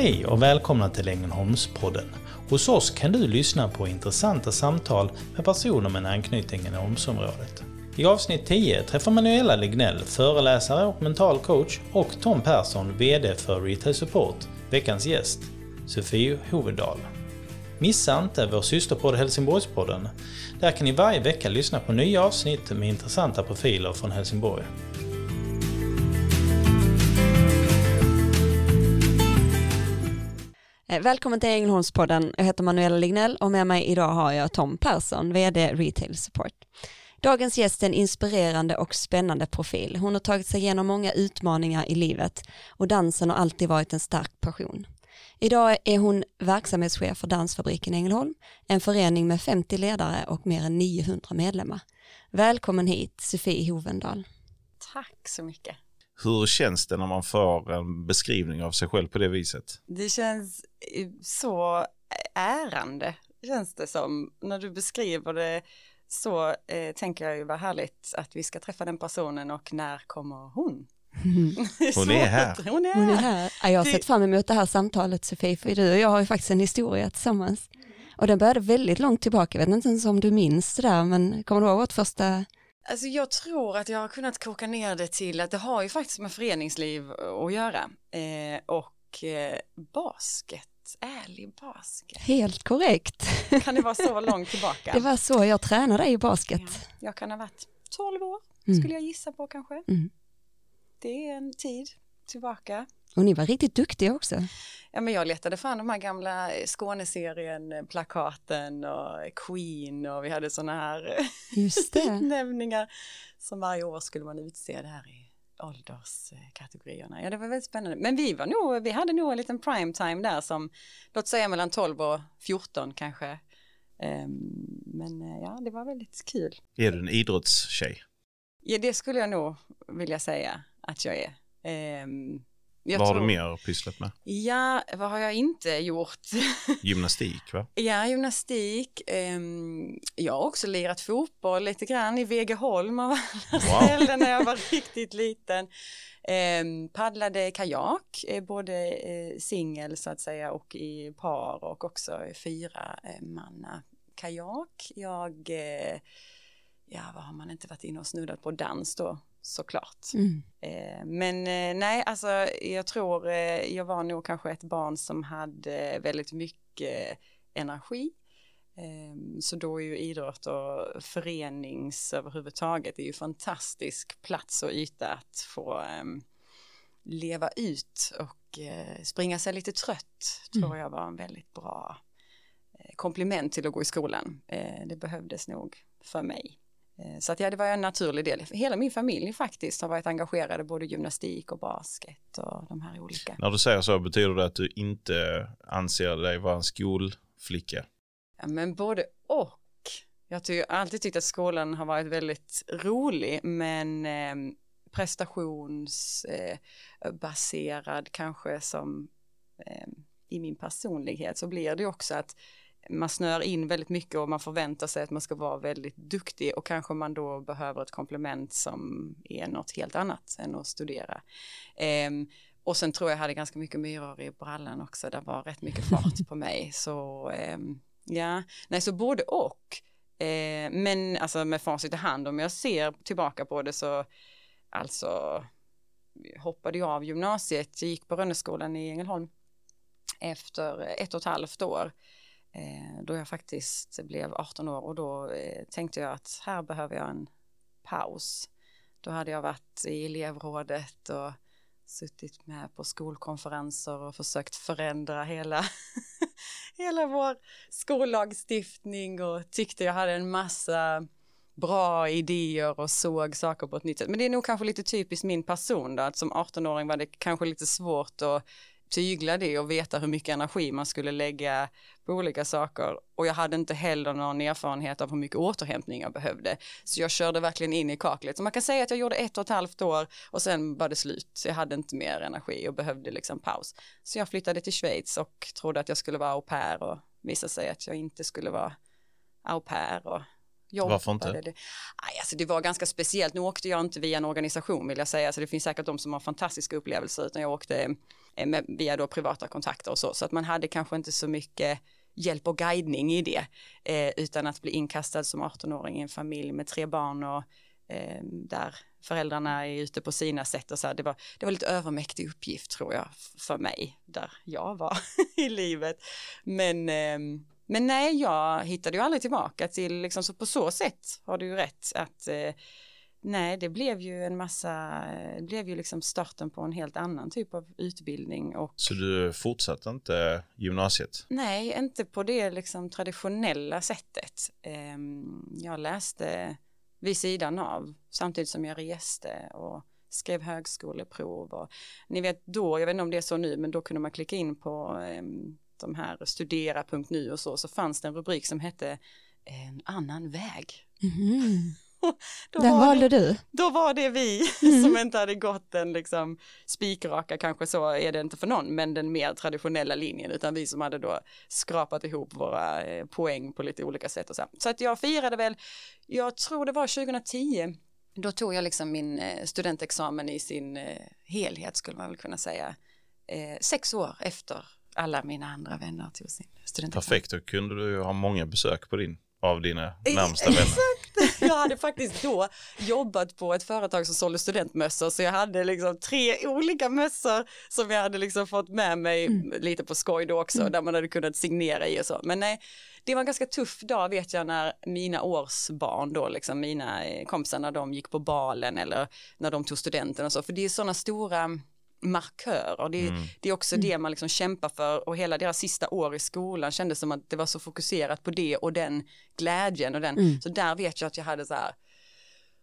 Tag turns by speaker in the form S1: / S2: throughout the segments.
S1: Hej och välkomna till Ängelholmspodden. Hos oss kan du lyssna på intressanta samtal med personer med en anknytning i Ängelholmsområdet. I avsnitt 10 träffar Manuela Lignell, föreläsare och mental coach och Tom Persson, VD för Retail Support, veckans gäst, Sofie Hovedal. Missa inte vår systerpodd Helsingborgspodden. Där kan ni varje vecka lyssna på nya avsnitt med intressanta profiler från Helsingborg.
S2: Välkommen till Ängelholmspodden. Jag heter Manuela Lignell och med mig idag har jag Tom Persson, VD Retail Support. Dagens gäst är en inspirerande och spännande profil. Hon har tagit sig igenom många utmaningar i livet och dansen har alltid varit en stark passion. Idag är hon verksamhetschef för Dansfabriken Ängelholm, en förening med 50 ledare och mer än 900 medlemmar. Välkommen hit, Sofie Hovendal.
S3: Tack så mycket.
S4: Hur känns det när man får en beskrivning av sig själv på det viset?
S3: Det känns eh, så ärande, känns det som. När du beskriver det så eh, tänker jag ju vad härligt att vi ska träffa den personen och när kommer hon?
S4: Hon är här.
S3: Hon är
S2: Hon är
S3: här.
S2: här. Ja, Jag har
S3: Det-
S2: sett fram emot det här samtalet Sofie, för du och jag har ju faktiskt en historia tillsammans. Och den började väldigt långt tillbaka, jag vet inte ens om du minns det där, men kommer du ihåg vårt första
S3: Alltså jag tror att jag har kunnat koka ner det till att det har ju faktiskt med föreningsliv att göra. Eh, och eh, basket, ärlig basket.
S2: Helt korrekt.
S3: Kan det vara så långt tillbaka?
S2: Det var så jag tränade i basket.
S3: Ja, jag kan ha varit 12 år,
S2: Mm.
S3: skulle jag gissa på kanske.
S2: Mm.
S3: Det är en tid tillbaka.
S2: Och ni var riktigt duktiga också.
S3: Ja, men jag letade fram de här gamla Skåneserien-plakaten och Queen och vi hade sådana här utnämningar som varje år skulle man utse det här i ålderskategorierna. Ja, det var väldigt spännande. Men vi var nog, vi hade nog en liten prime time där som, låt säga mellan 12 och 14 kanske. Ehm, men eh, ja, det var väldigt kul.
S4: Är du en idrottstjej?
S3: Ja, det skulle jag nog vilja säga att jag är. Ehm, jag
S4: Vad har du
S3: tror-
S4: mer pysslat med?
S3: Ja, vad har jag inte gjort?
S4: Gymnastik va?
S3: Ja, gymnastik. Ehm, jag har också lirat fotboll lite grann i Vegeholm av alla
S4: Wow.
S3: ställen när jag var riktigt liten. Ehm, paddlade kajak, eh, både eh, singel så att säga och i par och också i fyra eh, manna kajak. Jag, ja vad har man inte varit inne och snuddat på dans då såklart.
S2: Mm.
S3: Eh, Men eh, nej, alltså jag tror eh, jag var nog kanske ett barn som hade väldigt mycket energi. Eh, Så då är ju idrott och förenings överhuvudtaget är ju fantastisk plats och yta att få em, leva ut och springa sig lite trött tror jag var en väldigt bra komplement till att gå i skolan. Det behövdes nog för mig. Eh, Så att ja, det var en naturlig del. Hela min familj faktiskt har varit engagerade både gymnastik och basket och de här olika.
S4: När du säger så betyder det att du inte anser dig vara en skolflicka?
S3: Ja, men både och. Jag har alltid tyckt att skolan har varit väldigt rolig men eh, prestationsbaserad eh, kanske som eh, i min personlighet så blir det också att man snör in väldigt mycket och man förväntar sig att man ska vara väldigt duktig och kanske man då behöver ett komplement som är något helt annat än att studera. Ehm, och sen tror jag hade ganska mycket myror i brallan också, det var rätt mycket fart på mig. Så ehm, ja, nej så både och. Eh, men alltså med facit i hand, om jag ser tillbaka på det så alltså hoppade jag av gymnasiet, jag gick på Rönneskolan i Ängelholm efter ett och ett halvt år Eh, då jag faktiskt blev 18 år och då eh, tänkte jag att här behöver jag en paus. Då hade jag varit i elevrådet och suttit med på skolkonferenser och försökt förändra hela, hela vår skollagstiftning och tyckte jag hade en massa bra idéer och såg saker på ett nytt sätt. Men det är nog kanske lite typiskt min person då, att som 18-åring var det kanske lite svårt att tygla det och veta hur mycket energi man skulle lägga på olika saker. Och jag hade inte heller någon erfarenhet av hur mycket återhämtning jag behövde. Så jag körde verkligen in i kaklet. Så man kan säga att jag gjorde ett och ett halvt år och sen var det slut. Så jag hade inte mer energi och behövde liksom paus. Så jag flyttade till Schweiz och trodde att jag skulle vara au pair och visade sig att jag inte skulle vara au pair och jobbade.
S4: Varför inte?
S3: Det. Aj, alltså det var ganska speciellt. Nu åkte jag inte via en organisation vill jag säga, så det finns säkert de som har fantastiska upplevelser, utan jag åkte Eh, med, via då privata kontakter och så, så att man hade kanske inte så mycket hjälp och guidning i det, eh, utan att bli inkastad som 18-åring i en familj med tre barn och eh, där föräldrarna är ute på sina sätt och så här, det var, det var lite övermäktig uppgift tror jag för mig, där jag var i livet. Men, eh, men nej, jag hittade ju aldrig tillbaka till, liksom, så på så sätt har du ju rätt att eh, Nej, det blev ju en massa, det blev ju liksom starten på en helt annan typ av utbildning. Och,
S4: Så du fortsatte inte gymnasiet?
S3: nej, inte på det liksom traditionella sättet. Ehm, Jag läste vid sidan av samtidigt som jag reste och skrev högskoleprov och ni vet då, jag vet inte om det är så nu, men då kunde man klicka in på ehm, de här studera.nu och så, så fanns det en rubrik som hette en annan väg.
S2: Mhm.
S3: Då
S2: Den
S3: var det-
S2: valde du.
S3: då var det vi som inte hade gått den liksom spikraka, kanske så är det inte för någon, men den mer traditionella linjen, utan vi som hade då skrapat ihop våra eh, poäng på lite olika sätt och så. Så att jag firade väl, jag tror det var 2010, då tog jag liksom min eh, studentexamen i sin eh, helhet skulle man väl kunna säga, eh, sex år efter alla mina andra vänner tog sin studentexamen.
S4: Perfekt, då kunde du ju ha många besök på din, av dina närmsta vänner.
S3: Jag hade faktiskt då jobbat på ett företag som sålde studentmössor så jag hade liksom tre olika mössor som jag hade liksom fått med mig lite på skoj då också där man hade kunnat signera i och så. Men nej, det var en ganska tuff dag vet jag när mina årsbarn då liksom mina eh, kompisar när de gick på balen eller när de tog studenten och så. För det är sådana stora markörer. Det,
S4: Mm.
S3: det är också det man liksom kämpar för och hela deras sista år i skolan kändes som att det var så fokuserat på det och den glädjen och den, så där vet jag att jag hade så här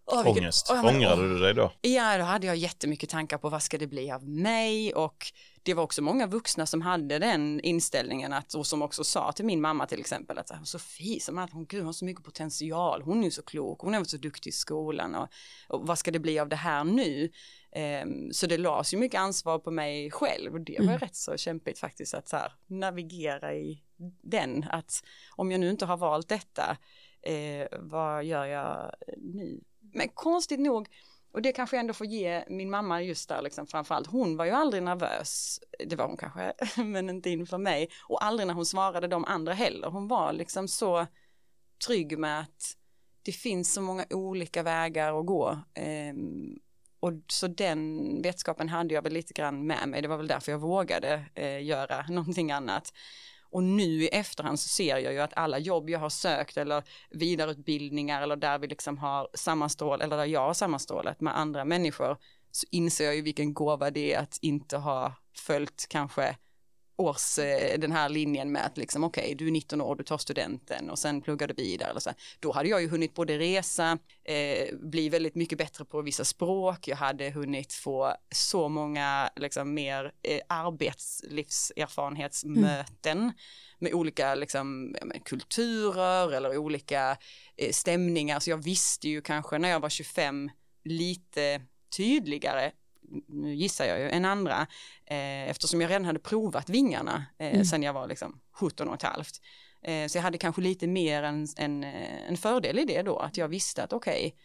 S3: åh, vilken-
S4: Ångest.
S3: åh, bara,
S4: Ångrade
S3: åh.
S4: du dig då?
S3: Ja, då hade jag jättemycket tankar på vad ska det bli av mig och det var också många vuxna som hade den inställningen att, och som också sa till min mamma till exempel att Sofie, som att hon, gud, hon har så mycket potential, hon är så klok, hon är så duktig i skolan och, och vad ska det bli av det här nu? Ehm, så det lades ju mycket ansvar på mig själv och det var rätt så kämpigt faktiskt att så här, navigera i den, att om jag nu inte har valt detta, eh, vad gör jag nu? Men konstigt nog, och det kanske jag ändå får ge min mamma just där liksom framförallt, hon var ju aldrig nervös, det var hon kanske, men inte inför mig, och aldrig när hon svarade de andra heller, hon var liksom så trygg med att det finns så många olika vägar att gå. Ehm, och så den vetskapen hade jag väl lite grann med mig, det var väl därför jag vågade eh, göra någonting annat. Och nu i efterhand så ser jag ju att alla jobb jag har sökt eller vidareutbildningar eller där vi liksom har sammanstrål eller där jag har sammanstrålat med andra människor så inser jag ju vilken gåva det är att inte ha följt kanske års, eh, den här linjen med att liksom okej, du är 19 år, du tar studenten och sen pluggar du vidare eller så. här. Då hade jag ju hunnit både resa, eh, bli väldigt mycket bättre på vissa språk, jag hade hunnit få så många liksom mer eh, arbetslivserfarenhetsmöten med olika liksom, kulturer eller olika eh, stämningar. Så jag visste ju kanske när jag var 25 lite tydligare nu gissar jag ju, än andra, eh, eftersom jag redan hade provat vingarna eh,
S2: Mm.
S3: sen jag var liksom 17 och ett halvt. Eh, så jag hade kanske lite mer en, en, eh, en fördel i det då, att jag visste att okej,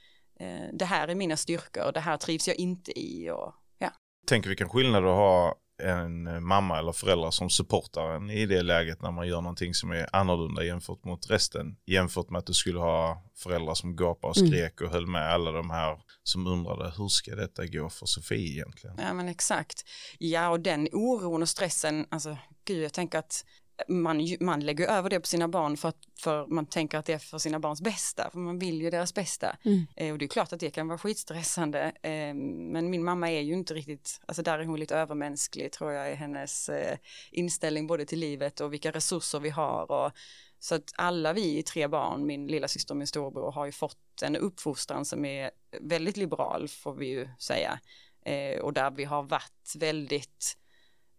S3: eh, det här är mina styrkor, det här trivs jag inte i och ja.
S4: Tänk vilken skillnad att ha en mamma eller föräldrar som supportar en i det läget när man gör någonting som är annorlunda jämfört mot resten. Jämfört med att du skulle ha föräldrar som gapade och
S2: Mm.
S4: skrek och höll med alla de här som undrade hur ska detta gå för Sofie egentligen?
S3: Ja men exakt. Ja och den oron och stressen, alltså gud jag tänker att man, man lägger över det på sina barn för att för man tänker att det är för sina barns bästa, för man vill ju deras bästa.
S2: Mm.
S3: Eh, och det är klart att det kan vara skitstressande, eh, men min mamma är ju inte riktigt, alltså där är hon lite övermänsklig tror jag i hennes eh, inställning både till livet och vilka resurser vi har. Och, så att alla vi tre barn, min lilla syster och min storbror, har ju fått en uppfostran som är väldigt liberal får vi ju säga. Eh, och där vi har varit väldigt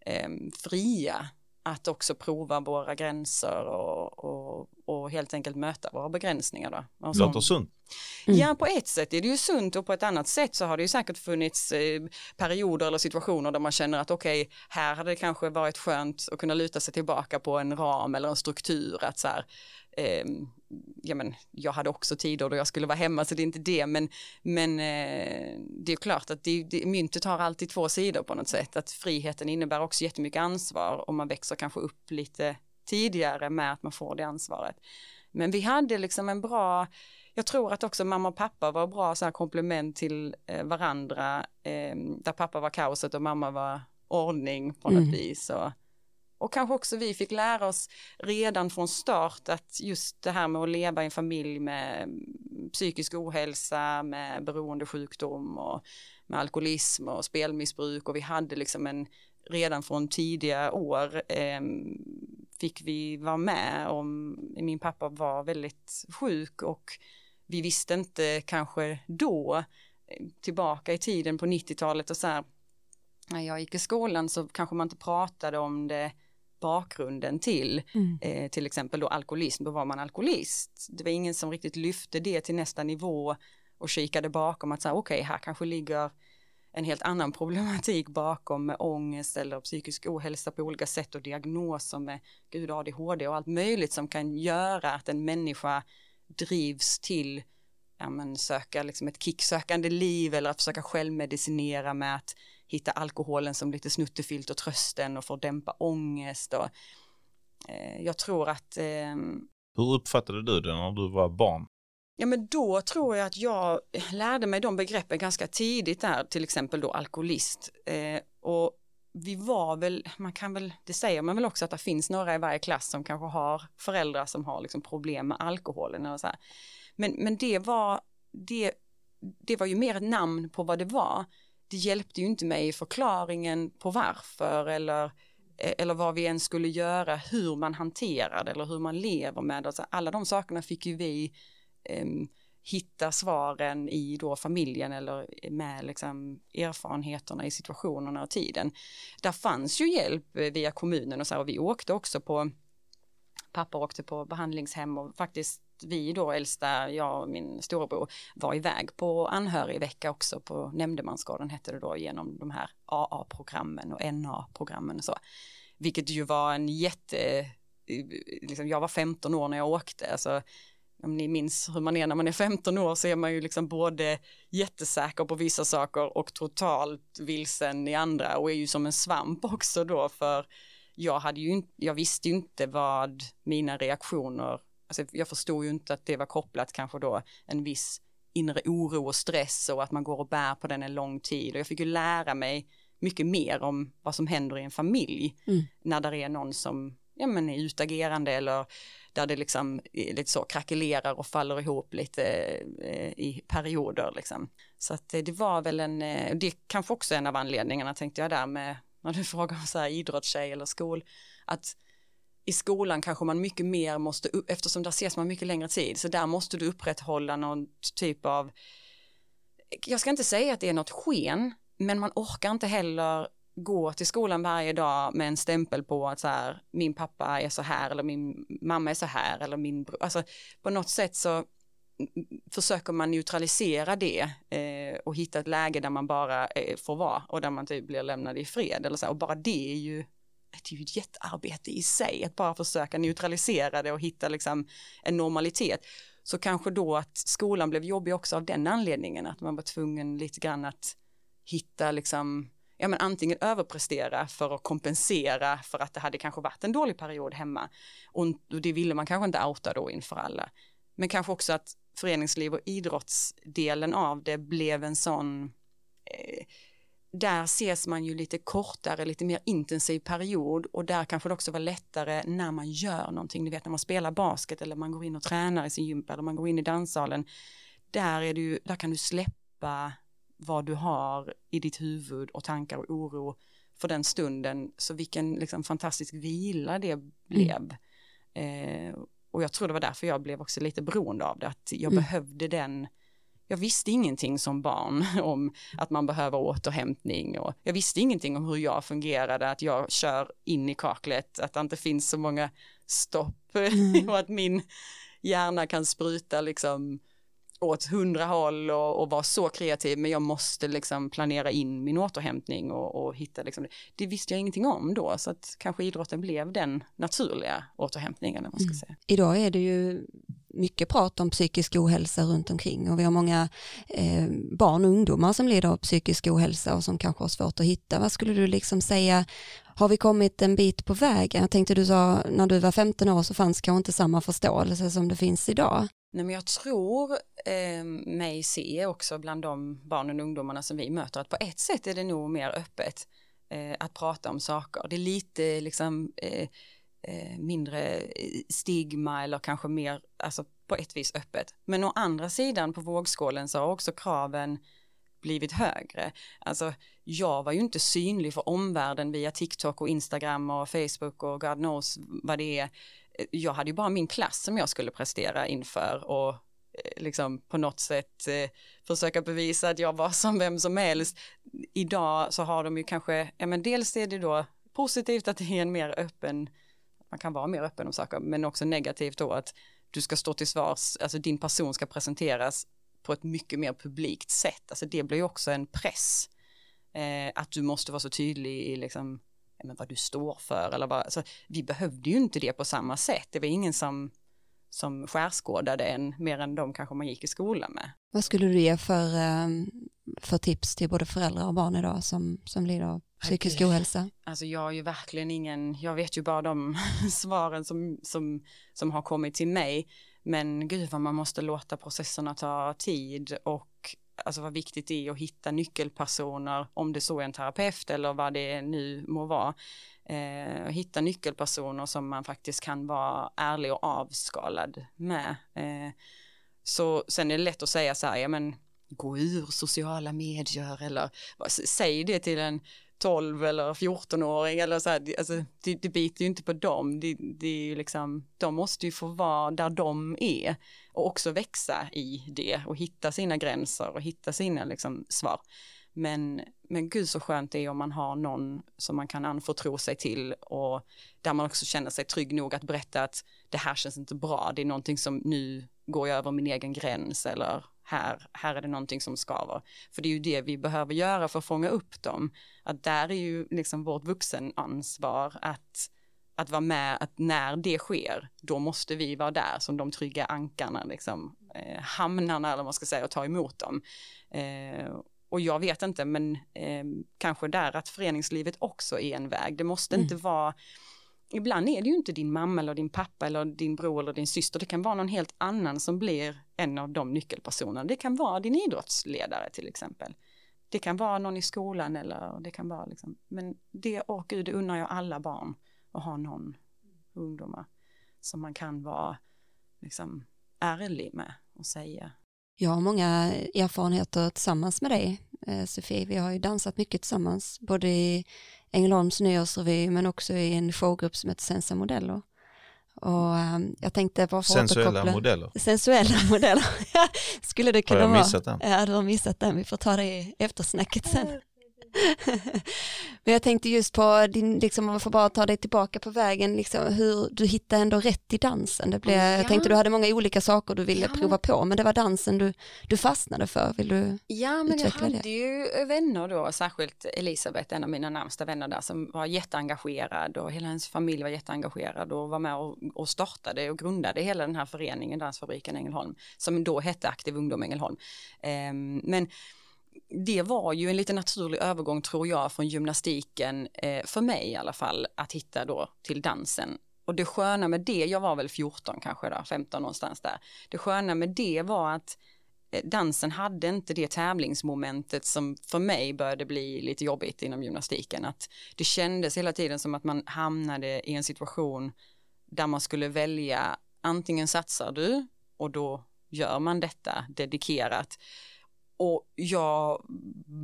S3: eh, fria att också prova våra gränser och, och, och helt enkelt möta våra begränsningar. Då. Och så-
S4: Låter sunt.
S2: Mm.
S3: Ja, på ett sätt är det ju sunt och på ett annat sätt så har det ju säkert funnits eh, perioder eller situationer där man känner att okej, här hade det kanske varit skönt att kunna luta sig tillbaka på en ram eller en struktur att så här, eh, ja, men, jag hade också tider då jag skulle vara hemma så det är inte det men, men eh, det är klart att det, det, myntet har alltid två sidor på något sätt att friheten innebär också jättemycket ansvar och man växer kanske upp lite tidigare med att man får det ansvaret. Men vi hade liksom en bra, jag tror att också mamma och pappa var bra så här komplement till eh, varandra, eh, där pappa var kaoset och mamma var ordning på något mm. vis. Och, och kanske också vi fick lära oss redan från start att just det här med att leva i en familj med psykisk ohälsa, med beroendesjukdom och med alkoholism och spelmissbruk och vi hade liksom en redan från tidiga år eh, fick vi vara med om min pappa var väldigt sjuk och vi visste inte kanske då eh, tillbaka i tiden på 90-talet och så här när jag gick i skolan så kanske man inte pratade om det bakgrunden till mm. eh, till exempel då alkoholism, då var man alkoholist. Det var ingen som riktigt lyfte det till nästa nivå och kikade bakom att säga okej, okay, här kanske ligger en helt annan problematik bakom med ångest eller psykisk ohälsa på olika sätt och diagnoser med gud ADHD och allt möjligt som kan göra att en människa drivs till ja, men, söka liksom ett kicksökande liv eller att försöka självmedicinera med att hitta alkoholen som lite snuttefilt och trösten och få dämpa ångest och eh, jag tror att eh,
S4: Hur uppfattade du det när du var barn?
S3: Ja men då tror jag att jag lärde mig de begreppen ganska tidigt där, till exempel då alkoholist. Eh, och vi var väl, man kan väl, det säger man väl också att det finns några i varje klass som kanske har föräldrar som har liksom problem med alkoholen och så här. Men, men det var, det, det var ju mer ett namn på vad det var. Det hjälpte ju inte mig i förklaringen på varför eller, eh, eller vad vi än skulle göra, hur man hanterar det eller hur man lever med det. Alltså alla de sakerna fick ju vi eh, hitta svaren i då familjen eller med liksom erfarenheterna i situationerna och tiden. Där fanns ju hjälp via kommunen och så här, och vi åkte också på pappa åkte på behandlingshem och faktiskt vi då äldsta, jag och min storebror var iväg på anhörigvecka också på nämndemansgården hette det då genom de här AA-programmen och NA-programmen och så. Vilket ju var en jätte, eh, liksom jag var 15 år när jag åkte, alltså om ni minns hur man är när man är 15 år så är man ju liksom både jättesäker på vissa saker och totalt vilsen i andra och är ju som en svamp också då för jag hade ju inte, jag visste ju inte vad mina reaktioner, alltså jag förstod ju inte att det var kopplat kanske då en viss inre oro och stress och att man går och bär på den en lång tid och jag fick ju lära mig mycket mer om vad som händer i en familj mm. när det är någon som ja, men är utagerande eller där det liksom lite så krackelerar och faller ihop lite eh, i perioder liksom. Så att det var väl en, eh, det kanske också en av anledningarna tänkte jag där med när du frågar om så här idrottstjej eller skol, att i skolan kanske man mycket mer måste, eftersom där ses man mycket längre tid, så där måste du upprätthålla någon typ av, jag ska inte säga att det är något sken, men man orkar inte heller gå till skolan varje dag med en stämpel på att så här, min pappa är så här eller min mamma är så här eller min bror, alltså på något sätt så försöker man neutralisera det eh, och hitta ett läge där man bara eh, får vara och där man typ blir lämnad i fred eller så och bara det är ju det är ju ett jättearbete i sig att bara försöka neutralisera det och hitta liksom en normalitet. Så kanske då att skolan blev jobbig också av den anledningen att man var tvungen lite grann att hitta liksom ja men antingen överprestera för att kompensera för att det hade kanske varit en dålig period hemma. Och det ville man kanske inte outa då inför alla. Men kanske också att föreningsliv och idrottsdelen av det blev en sån eh, där ses man ju lite kortare, lite mer intensiv period och där kanske det också var lättare när man gör någonting, du vet när man spelar basket eller man går in och tränar i sin gympa eller man går in i danssalen. Där, är du, där kan du släppa vad du har i ditt huvud och tankar och oro för den stunden. Så vilken liksom, fantastisk vila det blev. Mm. Eh, och jag tror det var därför jag blev också lite beroende av det, att jag mm. behövde den jag visste ingenting som barn om att man behöver återhämtning och jag visste ingenting om hur jag fungerade, att jag kör in i kaklet, att det inte finns så många stopp mm. och att min hjärna kan spruta liksom åt hundra håll och, och vara så kreativ men jag måste liksom planera in min återhämtning och, och hitta liksom det. det. visste jag ingenting om då så att kanske idrotten blev den naturliga återhämtningen. Man ska mm. säga.
S2: Idag är det ju mycket prat om psykisk ohälsa runt omkring och vi har många eh, barn och ungdomar som lider av psykisk ohälsa och som kanske har svårt att hitta. Vad skulle du liksom säga, har vi kommit en bit på vägen? Jag tänkte du sa när du var 15 år så fanns kanske inte samma förståelse som det finns idag.
S3: Nej, men jag tror eh, mig se också bland de barnen och ungdomarna som vi möter att på ett sätt är det nog mer öppet eh, att prata om saker. Det är lite liksom eh, eh mindre eh, stigma eller kanske mer, alltså på ett vis öppet. Men å andra sidan på vågskålen så har också kraven blivit högre. Alltså jag var ju inte synlig för omvärlden via TikTok och Instagram och Facebook och God knows vad det är eh, jag hade ju bara min klass som jag skulle prestera inför och eh, liksom på något sätt eh, försöka bevisa att jag var som vem som helst. Idag så har de ju kanske, ja men dels är det då positivt att det är en mer öppen, man kan vara mer öppen om saker, men också negativt då att du ska stå till svars, alltså din person ska presenteras på ett mycket mer publikt sätt, alltså det blir ju också en press. Eh, att du måste vara så tydlig i liksom men vad du står för eller vad, alltså, vi behövde ju inte det på samma sätt, det var ingen som som skärskådade en mer än de kanske man gick i skolan med.
S2: Vad skulle du ge för, eh, för tips till både föräldrar och barn idag som, som lider av psykisk ohälsa?
S3: Alltså jag är ju verkligen ingen, jag vet ju bara de svaren som, som, som har kommit till mig. Men gud vad man måste låta processerna ta tid och alltså vad viktigt det är att hitta nyckelpersoner, om det så är en terapeut eller vad det nu må vara. Eh, hitta nyckelpersoner som man faktiskt kan vara ärlig och avskalad med. Eh, så sen är det lätt att säga så här, ja men gå ur sociala medier eller säg det till en 12 eller 14-åring eller så här, alltså, det, det biter ju inte på dem, det, det är ju liksom, de måste ju få vara där de är och också växa i det och hitta sina gränser och hitta sina liksom svar. Men, men gud så skönt det är om man har någon som man kan anförtro sig till och där man också känner sig trygg nog att berätta att det här känns inte bra, det är någonting som nu går jag över min egen gräns eller här, här är det någonting som skaver. För det är ju det vi behöver göra för att fånga upp dem. Att där är ju liksom vårt vuxenansvar att, att vara med, att när det sker, då måste vi vara där som de trygga ankarna, liksom, eh, hamnarna eller vad man ska säga och ta emot dem. Eh, och jag vet inte, men eh, kanske där att föreningslivet också är en väg. Det måste mm. inte vara ibland är det ju inte din mamma eller din pappa eller din bror eller din syster. Det kan vara någon helt annan som blir en av de nyckelpersonerna. Det kan vara din idrottsledare till exempel. Det kan vara någon i skolan eller det kan vara liksom, men det, och gud, det unnar jag alla barn att ha någon ungdomar som man kan vara liksom ärlig med och säga.
S2: Jag har många erfarenheter tillsammans med dig, eh, Sofie. Vi har ju dansat mycket tillsammans, både i Ängelholms nyårsrevy men också i en showgrupp som heter Sensa Modeller. Och um, jag tänkte bara
S4: få Sensuella modeller.
S2: Sensuella modeller. Skulle det kunna vara.
S4: Har jag missat vara? den?
S2: Ja, du har missat den. Vi får ta det i eftersnacket sen. Men jag tänkte just på din, liksom, om man får bara ta dig tillbaka på vägen, liksom, hur du hittade ändå rätt i dansen. Det blev, ja. Jag tänkte du hade många olika saker du ville ja. prova på, men det var dansen du, du fastnade för. Vill du
S3: Ja, men
S2: jag
S3: hade det? ju vänner då, särskilt Elisabeth, en av mina närmsta vänner där, som var jätteengagerad och hela hennes familj var jätteengagerad och var med och, och startade och grundade hela den här föreningen, Dansfabriken Ängelholm, som då hette Aktiv Ungdom Ängelholm. Um, men det var ju en lite naturlig övergång tror jag från gymnastiken, eh, för mig i alla fall, att hitta då till dansen. Och det sköna med det, jag var väl 14 kanske då, 15 någonstans där. Det sköna med det var att eh, dansen hade inte det tävlingsmomentet som för mig började bli lite jobbigt inom gymnastiken. Att det kändes hela tiden som att man hamnade i en situation där man skulle välja antingen satsar du och då gör man detta dedikerat och jag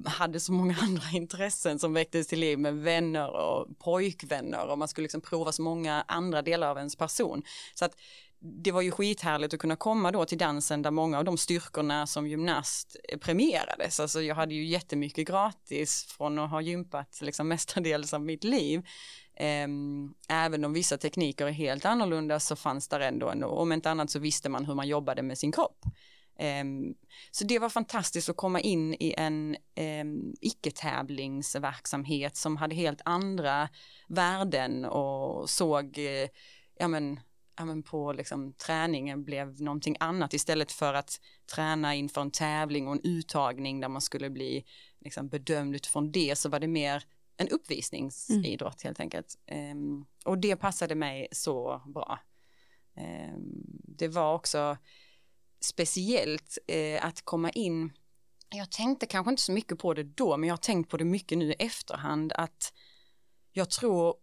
S3: hade så många andra intressen som väcktes till liv med vänner och pojkvänner och man skulle liksom prova så många andra delar av ens person. Så att det var ju skithärligt att kunna komma då till dansen där många av de styrkorna som gymnast premierades. Alltså jag hade ju jättemycket gratis från att ha gympat liksom mestadels av mitt liv. Ehm, även om vissa tekniker är helt annorlunda så fanns där ändå, om inte annat så visste man hur man jobbade med sin kropp. Ehm, så det var fantastiskt att komma in i en ehm, icke-tävlingsverksamhet som hade helt andra värden och såg, eh, ja men, ja men på liksom träningen blev någonting annat istället för att träna inför en tävling och en uttagning där man skulle bli liksom bedömd utifrån det så var det mer en uppvisningsidrott mm. helt enkelt. Um, och det passade mig så bra. det var också speciellt eh, att komma in. Jag tänkte kanske inte så mycket på det då, men jag har tänkt på det mycket nu i efterhand att jag tror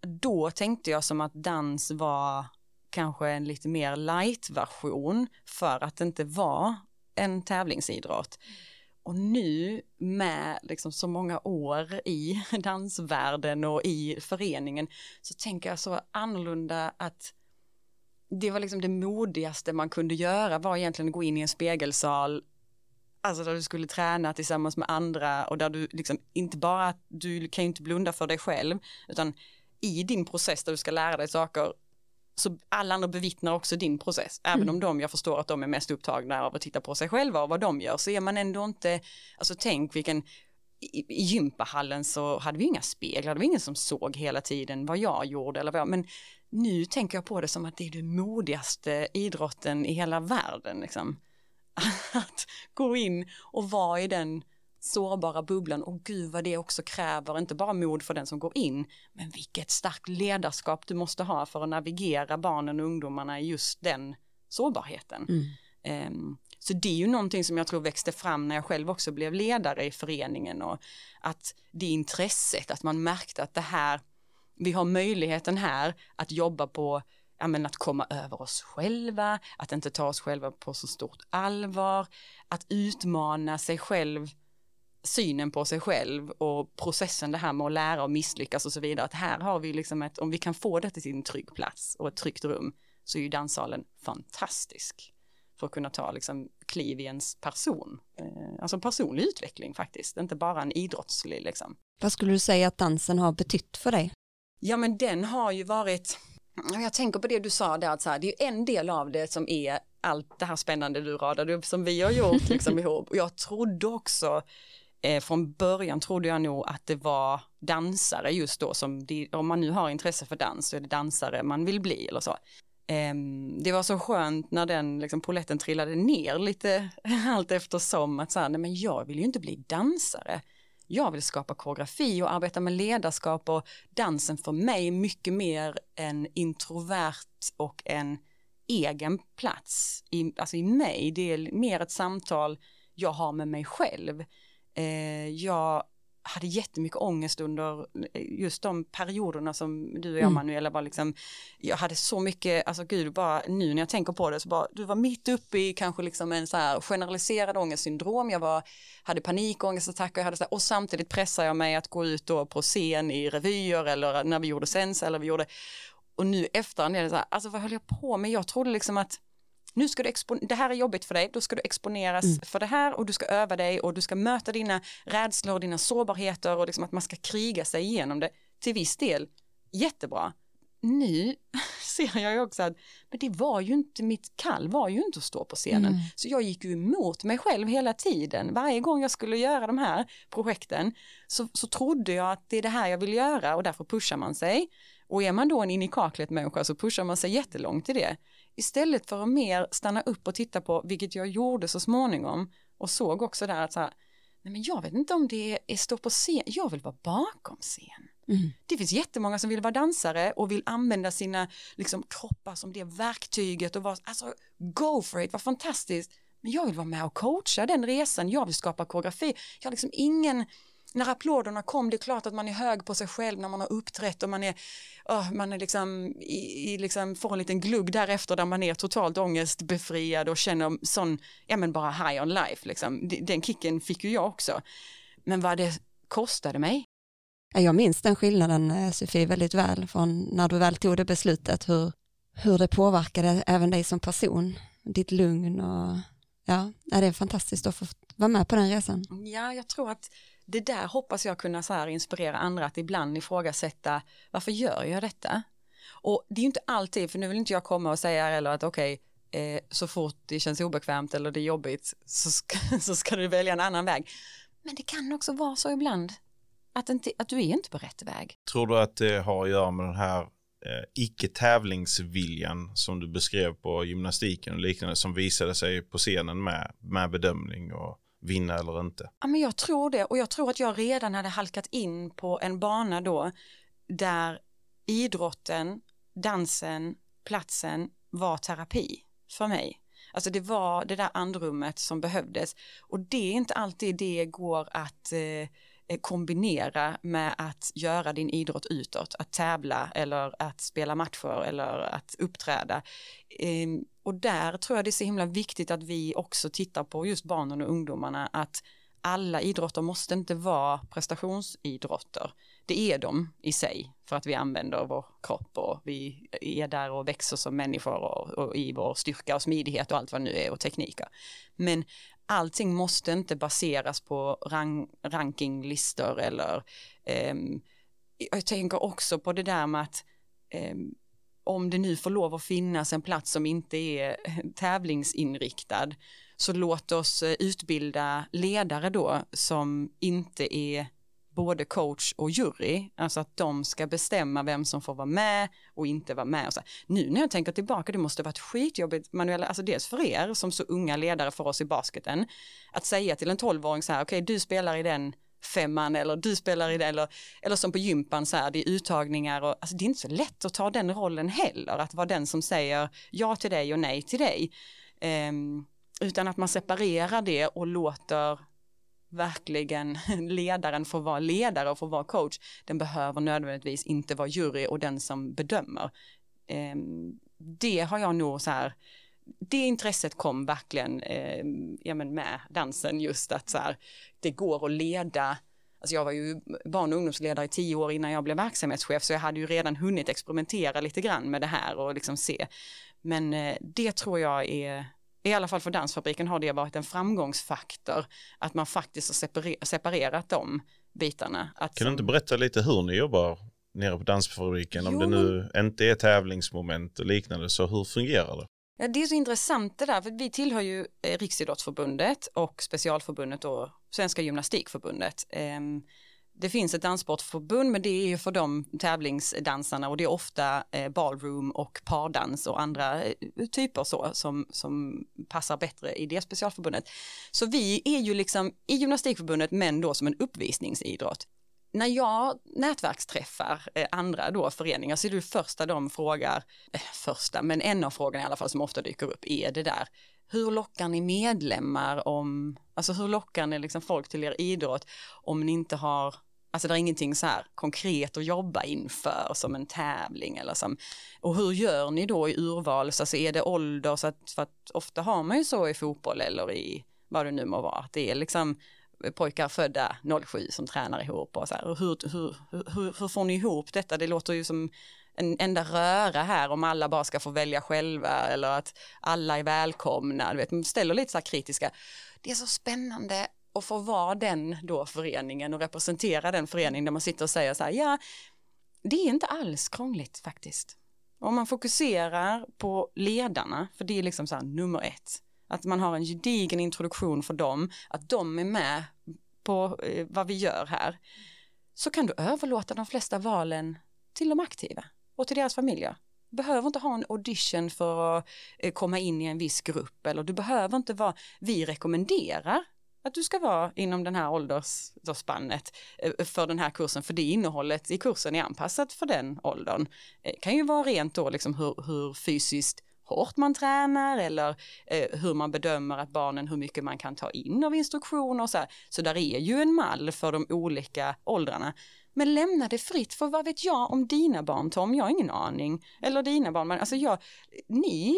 S3: då tänkte jag som att dans var kanske en lite mer light version för att det inte var en tävlingsidrott. Och nu med liksom så många år i dansvärlden och i föreningen så tänker jag så annorlunda att det var liksom det modigaste man kunde göra var egentligen att gå in i en spegelsal Alltså där du skulle träna tillsammans med andra och där du liksom inte bara, du kan ju inte blunda för dig själv, utan i din process där du ska lära dig saker, så alla andra bevittnar också din process. Även mm. om de, jag förstår att de är mest upptagna av att titta på sig själva och vad de gör, så är man ändå inte, alltså tänk vilken, i, i gympahallen så hade vi inga speglar, det var ingen som såg hela tiden vad jag gjorde eller vad jag, men nu tänker jag på det som att det är den modigaste idrotten i hela världen. Liksom. Att gå in och vara i den sårbara bubblan och gud vad det också kräver, inte bara mod för den som går in, men vilket starkt ledarskap du måste ha för att navigera barnen och ungdomarna i just den sårbarheten. Mm. Um, så det är ju någonting som jag tror växte fram när jag själv också blev ledare i föreningen och att det intresset, att man märkte att det här vi har möjligheten här att jobba på ja, men att komma över oss själva, att inte ta oss själva på så stort allvar, att utmana sig själv, synen på sig själv och processen det här med att lära och misslyckas och så vidare. Att här har vi liksom ett, om vi kan få det till sin trygg plats och ett tryggt rum så är ju danssalen fantastisk för att kunna ta liksom kliv i ens person. Eh, alltså personlig utveckling faktiskt, inte bara en idrottslig liksom.
S2: Vad skulle du säga att dansen har betytt för dig?
S3: Ja men den har ju varit, jag tänker på det du sa där, att så här, det är en del av det som är allt det här spännande du radade upp som vi har gjort liksom ihop. Och jag trodde också, eh, från början trodde jag nog att det var dansare just då som, det, om man nu har intresse för dans så är det dansare man vill bli eller så. Eh, det var så skönt när den liksom, poletten trillade ner lite allt eftersom att så här, nej men jag vill ju inte bli dansare jag vill skapa koreografi och arbeta med ledarskap och dansen för mig mycket mer en introvert och en egen plats i, alltså i mig. Det är mer ett samtal jag har med mig själv. Eh, jag hade jättemycket ångest under just de perioderna som du och jag mm. Manuela var liksom, jag hade så mycket, alltså gud bara nu när jag tänker på det så bara, du var mitt uppe i kanske liksom en så här generaliserad ångestsyndrom, jag var, hade panikångestattacker, jag hade så här, och samtidigt pressade jag mig att gå ut då på scen i revyer eller när vi gjorde sens eller vi gjorde, och nu efterhand är det så här, alltså vad höll jag på med, jag trodde liksom att nu ska du det här är jobbigt för dig, då ska du exponeras mm. för det här och du ska öva dig och du ska möta dina rädslor och dina sårbarheter och liksom att man ska kriga sig igenom det till viss del. Jättebra. Nu ser jag ju också att men det var ju inte, mitt kall var ju inte att stå på scenen. Mm. Så jag gick ju emot mig själv hela tiden. Varje gång jag skulle göra de här projekten så, så trodde jag att det är det här jag vill göra och därför pushar man sig. Och är man då en in i kaklet människa så pushar man sig jättelångt i det. Istället för att mer stanna upp och titta på, vilket jag gjorde så småningom och såg också där att så här, nej men jag vet inte om det är stå på scen, jag vill vara bakom scen. Mm. Det finns jättemånga som vill vara dansare och vill använda sina liksom, kroppar som det verktyget och vara, alltså go for it, vad fantastiskt. Men jag vill vara med och coacha den resan, jag vill skapa koreografi. Jag har liksom ingen, när applåderna kom, det är klart att man är hög på sig själv när man har uppträtt och man är, oh, man är liksom, i, i liksom, får en liten glugg därefter där man är totalt ångestbefriad och känner sån, ja men bara high on life liksom. Den kicken fick ju jag också. Men vad det kostade mig.
S2: Jag minns den skillnaden eh, Sofie väldigt väl från när du väl tog det beslutet hur, hur det påverkade även dig som person, ditt lugn och ja, det är fantastiskt att få vara med på den resan.
S3: Ja, jag tror att det där hoppas jag kunna så här inspirera andra att ibland ifrågasätta varför gör jag detta? Och det är ju inte alltid, för nu vill inte jag komma och säga eller att okej, okay, eh, så fort det känns obekvämt eller det är jobbigt så ska, så ska du välja en annan väg. Men det kan också vara så ibland att, inte, att du är inte på rätt väg.
S4: Tror du att det har att göra med den här eh, icke-tävlingsviljan som du beskrev på gymnastiken och liknande som visade sig på scenen med, med bedömning och vinna eller inte?
S3: Ja, men jag tror det och jag tror att jag redan hade halkat in på en bana då där idrotten, dansen, platsen var terapi för mig. Alltså det var det där andrummet som behövdes och det är inte alltid det går att eh, Eh, kombinera med att göra din idrott utåt, att tävla eller att spela matcher eller att uppträda. Ehm, och där tror jag det är så himla viktigt att vi också tittar på just barnen och ungdomarna att alla idrotter måste inte vara prestationsidrotter. Det är de i sig för att vi använder vår kropp och vi är där och växer som människor och, och i vår styrka och smidighet och allt vad det nu är och tekniker. Men allting måste inte baseras på rank, rankinglistor eller eh, jag tänker också på det där med att eh, om det nu får lov att finnas en plats som inte är eh, tävlingsinriktad så låt oss eh, utbilda ledare då som inte är både coach och jury, alltså att de ska bestämma vem som får vara med och inte vara med. Och så. Nu när jag tänker tillbaka, det måste varit skitjobbigt, Manuela, alltså dels för er som så unga ledare för oss i basketen, att säga till en tolvåring så här, okej okay, du spelar i den femman eller du spelar i det eller, eller som på gympan så här, det är uttagningar och alltså det är inte så lätt att ta den rollen heller, att vara den som säger ja till dig och nej till dig. Um, utan att man separerar det och låter verkligen ledaren får vara ledare och får vara coach. Den behöver nödvändigtvis inte vara jury och den som bedömer. Ehm, det har jag nog så här det intresset kom verkligen ehm, ja, men med dansen just att så här, det går att leda Alltså jag var ju barn och ungdomsledare i tio år innan jag blev verksamhetschef så jag hade ju redan hunnit experimentera lite grann med det här och liksom se. Men eh, det tror jag är, i alla fall för Dansfabriken har det varit en framgångsfaktor att man faktiskt har separer separerat de bitarna. Att
S4: kan du inte berätta lite hur ni jobbar nere på Dansfabriken? Jo, om det nu inte är tävlingsmoment och liknande så hur fungerar det?
S3: Ja, det är så intressant det där, för vi tillhör ju eh, Riksidrottsförbundet och specialförbundet och Svenska gymnastikförbundet. Det finns ett danssportförbund men det är ju för de tävlingsdansarna och det är ofta eh, ballroom och pardans och andra eh, typer så som, som passar bättre i det specialförbundet. Så vi är ju liksom i gymnastikförbundet men då som en uppvisningsidrott när jag nätverksträffar eh, andra då föreningar så är det första de frågar, eh, första, men en av frågorna i alla fall som ofta dyker upp är det där, hur lockar ni medlemmar om, alltså hur lockar ni liksom folk till er idrott om ni inte har, alltså det är ingenting så här konkret att jobba inför som en tävling eller som, och hur gör ni då i urval, så alltså är det ålder, så att, för att ofta har man ju så i fotboll eller i vad det nu må vara, att det är liksom pojkar födda 07 som tränar ihop och så här, hur, hur, hur, hur får ni ihop detta? Det låter ju som en enda röra här om alla bara ska få välja själva eller att alla är välkomna. Du vet, man ställer lite så här kritiska. Det är så spännande att få vara den då föreningen och representera den föreningen där man sitter och säger så här, ja, det är inte alls krångligt faktiskt. Om man fokuserar på ledarna, för det är liksom så här nummer ett, att man har en gedigen introduktion för dem, att de är med på eh, vad vi gör här, så kan du överlåta de flesta valen till de aktiva och till deras familjer. Du behöver inte ha en audition för att eh, komma in i en viss grupp eller du behöver inte vara, vi rekommenderar att du ska vara inom den här åldersspannet eh, för den här kursen, för det innehållet i kursen är anpassat för den åldern. Eh, det kan ju vara rent då liksom hur, hur fysiskt hårt man tränar eller eh, hur man bedömer att barnen, hur mycket man kan ta in av instruktioner och så här. Så där är ju en mall för de olika åldrarna. Men lämna det fritt, för vad vet jag om dina barn Tom? Jag har ingen aning. Eller dina barn, men alltså jag, ni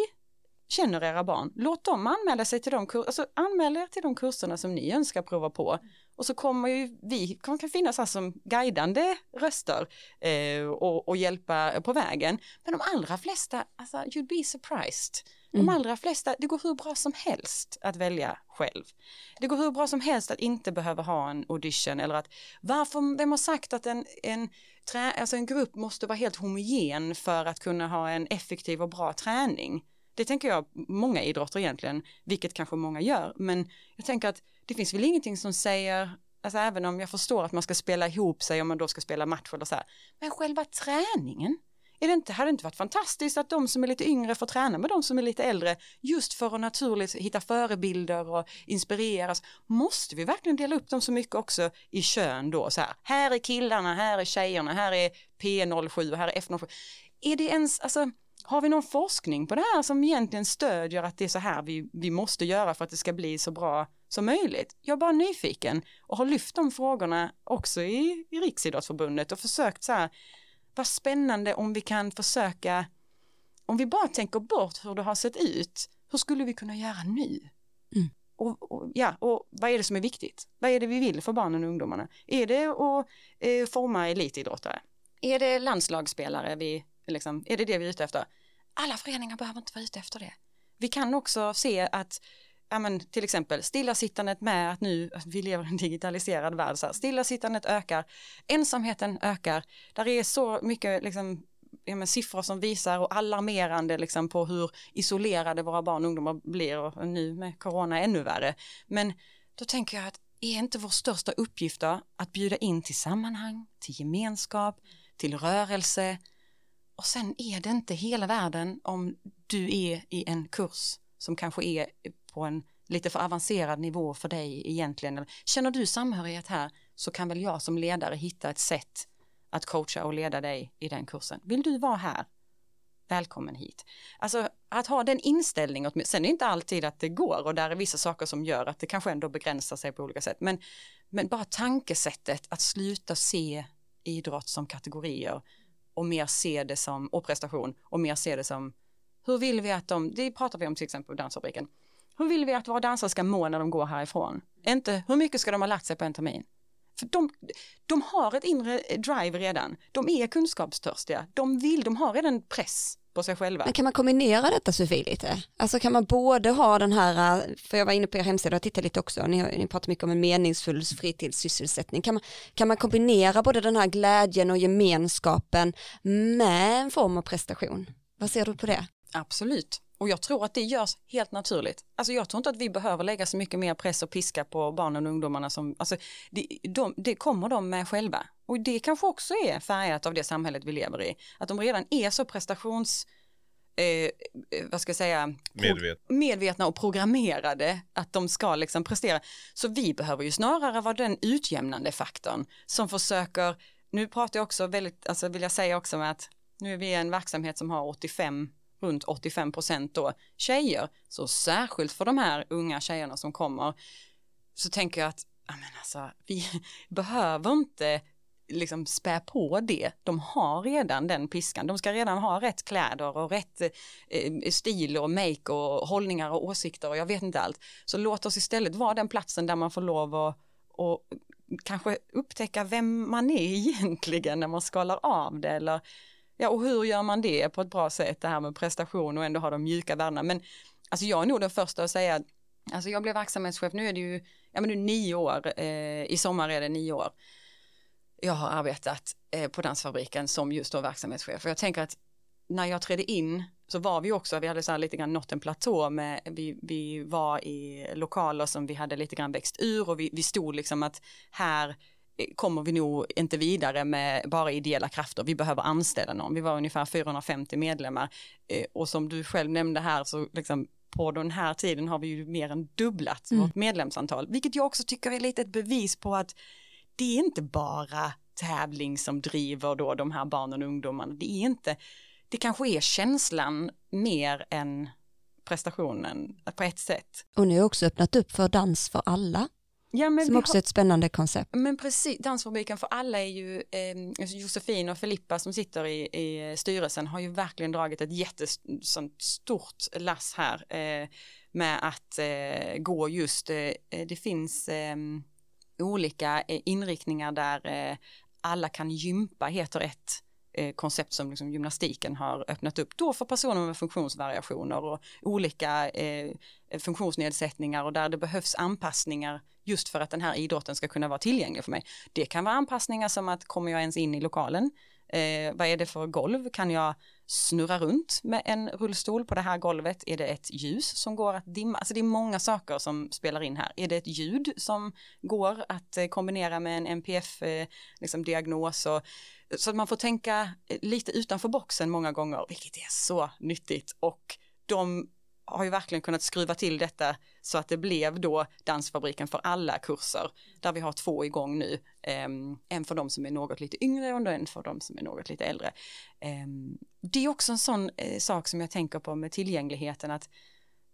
S3: känner era barn, låt dem anmäla sig till de kurser, alltså anmäl er till de kurserna som ni önskar prova på. Och så kommer ju vi, kan finnas här som guidande röster eh, och, och, hjälpa på vägen. Men de allra flesta, alltså you'd be surprised. De mm. allra flesta, det går hur bra som helst att välja själv. Det går hur bra som helst att inte behöva ha en audition eller att varför, vem har sagt att en, en, trä, alltså en grupp måste vara helt homogen för att kunna ha en effektiv och bra träning? Det tänker jag många idrotter egentligen, vilket kanske många gör, men jag tänker att det finns väl ingenting som säger, alltså även om jag förstår att man ska spela ihop sig om man då ska spela match eller så här, men själva träningen, är det inte, hade det inte varit fantastiskt att de som är lite yngre får träna med de som är lite äldre just för att naturligt hitta förebilder och inspireras? Måste vi verkligen dela upp dem så mycket också i kön då? Så här, här är killarna, här är tjejerna, här är P07 och här är F07. Är det ens, alltså, har vi någon forskning på det här som egentligen stödjer att det är så här vi, vi måste göra för att det ska bli så bra som möjligt? Jag är bara nyfiken och har lyft de frågorna också i, i Riksidrottsförbundet och försökt så här, vad spännande om vi kan försöka, om vi bara tänker bort hur det har sett ut, hur skulle vi kunna göra nu?
S2: Mm.
S3: Och, och, ja, och vad är det som är viktigt? Vad är det vi vill för barnen och ungdomarna? Är det att eh, forma elitidrottare? Är det landslagsspelare vi, liksom, är det det vi är ute efter? Alla föreningar behöver inte vara ute efter det. Vi kan också se att ja, men, till exempel stillasittandet med att nu att vi lever i en digitaliserad värld, så här, stillasittandet ökar, ensamheten ökar, där är så mycket liksom, ja, men, siffror som visar och alarmerande liksom, på hur isolerade våra barn och ungdomar blir och nu med corona ännu värre. Men då tänker jag att är inte vår största uppgift då att bjuda in till sammanhang, till gemenskap, till rörelse och sen är det inte hela världen om du är i en kurs som kanske är på en lite för avancerad nivå för dig egentligen. Känner du samhörighet här så kan väl jag som ledare hitta ett sätt att coacha och leda dig i den kursen. Vill du vara här? Välkommen hit. Alltså att ha den inställningen, sen är det inte alltid att det går och där är vissa saker som gör att det kanske ändå begränsar sig på olika sätt. Men, men bara tankesättet att sluta se idrott som kategorier och mer se det som, och prestation och mer se det som hur vill vi att de, det pratar vi om till exempel på Dansfabriken, hur vill vi att våra dansare ska må när de går härifrån? Inte hur mycket ska de ha lagt sig på en termin? För de, de har ett inre drive redan. De är kunskapstörstiga. De vill, de har redan press på sig själva.
S2: Men kan man kombinera detta Sofie lite? Alltså kan man både ha den här, för jag var inne på er hemsida och tittade lite också, ni, ni pratar mycket om en meningsfull fritidssysselsättning. Kan man, kan man kombinera både den här glädjen och gemenskapen med en form av prestation? Vad ser du på det?
S3: Absolut. Och jag tror att det görs helt naturligt. Alltså jag tror inte att vi behöver lägga så mycket mer press och piska på barnen och ungdomarna som, alltså det, de, det kommer de med själva. Och det kanske också är färgat av det samhället vi lever i. Att de redan är så prestations, eh, vad ska jag säga,
S4: Medvet.
S3: medvetna och programmerade att de ska liksom prestera. Så vi behöver ju snarare vara den utjämnande faktorn som försöker, nu pratar jag också väldigt, alltså vill jag säga också med att nu är vi en verksamhet som har 85 runt 85 procent då tjejer. Så särskilt för de här unga tjejerna som kommer så tänker jag att men alltså, vi behöver inte liksom spä på det. De har redan den piskan. De ska redan ha rätt kläder och rätt eh, stil och make och hållningar och åsikter och jag vet inte allt. Så låt oss istället vara den platsen där man får lov att och kanske upptäcka vem man är egentligen när man skalar av det eller Ja, och hur gör man det på ett bra sätt, det här med prestation och ändå ha de mjuka värdena. Men alltså jag är nog den första att säga att alltså jag blev verksamhetschef, nu är det ju, ja men nu nio år, eh, i sommar är det nio år. Jag har arbetat eh, på Dansfabriken som just då verksamhetschef och jag tänker att när jag trädde in så var vi också, vi hade så här lite grann nått en platå med, vi, vi var i lokaler som vi hade lite grann växt ur och vi, vi stod liksom att här kommer vi nog inte vidare med bara ideella krafter. Vi behöver anställa någon. Vi var ungefär 450 medlemmar eh, och som du själv nämnde här så liksom på den här tiden har vi ju mer än dubblat mm. vårt medlemsantal, vilket jag också tycker är lite ett bevis på att det är inte bara tävling som driver då de här barnen och ungdomarna. Det är inte, det kanske är känslan mer än prestationen på ett sätt.
S2: Och ni har också öppnat upp för dans för alla. Ja, men som också har, är ett spännande koncept.
S3: Men precis, Dansfabriken för alla är ju, eh, Josefin och Filippa som sitter i, i styrelsen har ju verkligen dragit ett jättestort lass här eh, med att eh, gå just, eh, det finns ehm, olika eh, inriktningar där eh, alla kan gympa, heter ett koncept som liksom gymnastiken har öppnat upp då för personer med funktionsvariationer och olika eh, funktionsnedsättningar och där det behövs anpassningar just för att den här idrotten ska kunna vara tillgänglig för mig. Det kan vara anpassningar som att kommer jag ens in i lokalen? Eh, vad är det för golv? Kan jag snurra runt med en rullstol på det här golvet? Är det ett ljus som går att dimma? Alltså det är många saker som spelar in här. Är det ett ljud som går att eh, kombinera med en NPF-diagnos? Eh, liksom så att man får tänka eh, lite utanför boxen många gånger, vilket är så nyttigt. Och de har ju verkligen kunnat skruva till detta så att det blev då Dansfabriken för alla kurser där vi har två igång nu. Ehm, en för de som är något lite yngre och en för de som är något lite äldre. Ehm, det är också en sån eh, sak som jag tänker på med tillgängligheten att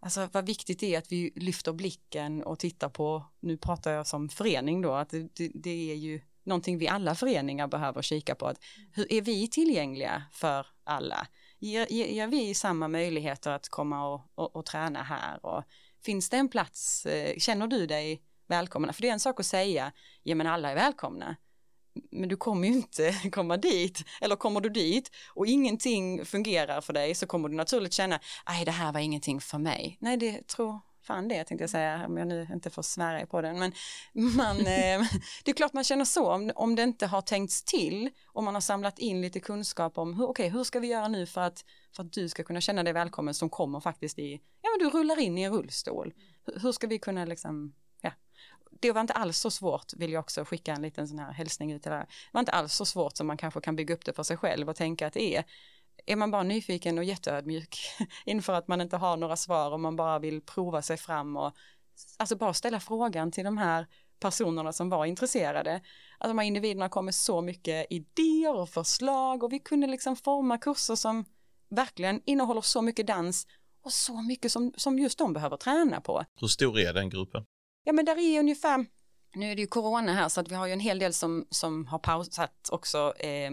S3: Alltså vad viktigt det är att vi lyfter blicken och tittar på, nu pratar jag som förening då, att det, det, det är ju någonting vi alla föreningar behöver kika på. Att hur är vi tillgängliga för alla? Ger, ger vi samma möjligheter att komma och, och, och, träna här och finns det en plats, eh, känner du dig välkomna? För det är en sak att säga, ja men alla är välkomna. Men du kommer ju inte komma dit, eller kommer du dit och ingenting fungerar för dig så kommer du naturligt känna, nej det här var ingenting för mig. Nej det tror fan det tänkte jag säga, om jag nu inte får svära på den. Men man, eh, det är klart man känner så om, om det inte har tänkts till och man har samlat in lite kunskap om hur, okay, hur ska vi göra nu för att, för att du ska kunna känna dig välkommen som kommer faktiskt i, ja men du rullar in i en rullstol. Hur, hur ska vi kunna liksom, ja. Det var inte alls så svårt, vill jag också skicka en liten sån här hälsning ut till det här. Det var inte alls så svårt som man kanske kan bygga upp det för sig själv och tänka att det är är man bara nyfiken och jätteödmjuk inför att man inte har några svar och man bara vill prova sig fram och alltså bara ställa frågan till de här personerna som var intresserade. Att de här individerna kom med så mycket idéer och förslag och vi kunde liksom forma kurser som verkligen innehåller så mycket dans och så mycket som, som just de behöver träna på.
S4: Hur stor är den gruppen?
S3: Ja men där är ungefär, nu är det ju corona här så att vi har ju en hel del som, som har pausat också eh,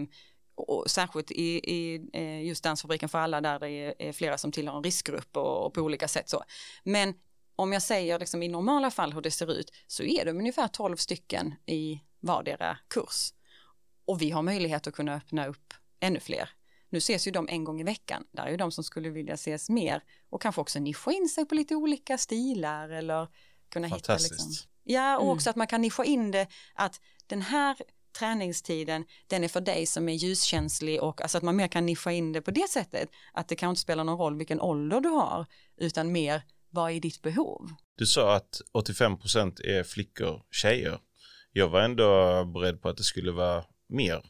S3: och särskilt i, i eh, just Dansfabriken för alla där det är flera som tillhör en riskgrupp och, och på olika sätt så. Men om jag säger liksom i normala fall hur det ser ut så är det ungefär 12 stycken i vardera kurs. Och vi har möjlighet att kunna öppna upp ännu fler. Nu ses ju de en gång i veckan. Där är ju de som skulle vilja ses mer och kanske också nischa in sig på lite olika stilar eller kunna hitta liksom. Ja, och också mm. att man kan nischa in det att den här träningstiden, den är för dig som är ljuskänslig och alltså att man mer kan nischa in det på det sättet. Att det kan inte spela någon roll vilken ålder du har, utan mer vad är ditt behov?
S4: Du sa att 85% är flickor, tjejer. Jag var ändå beredd på att det skulle vara mer.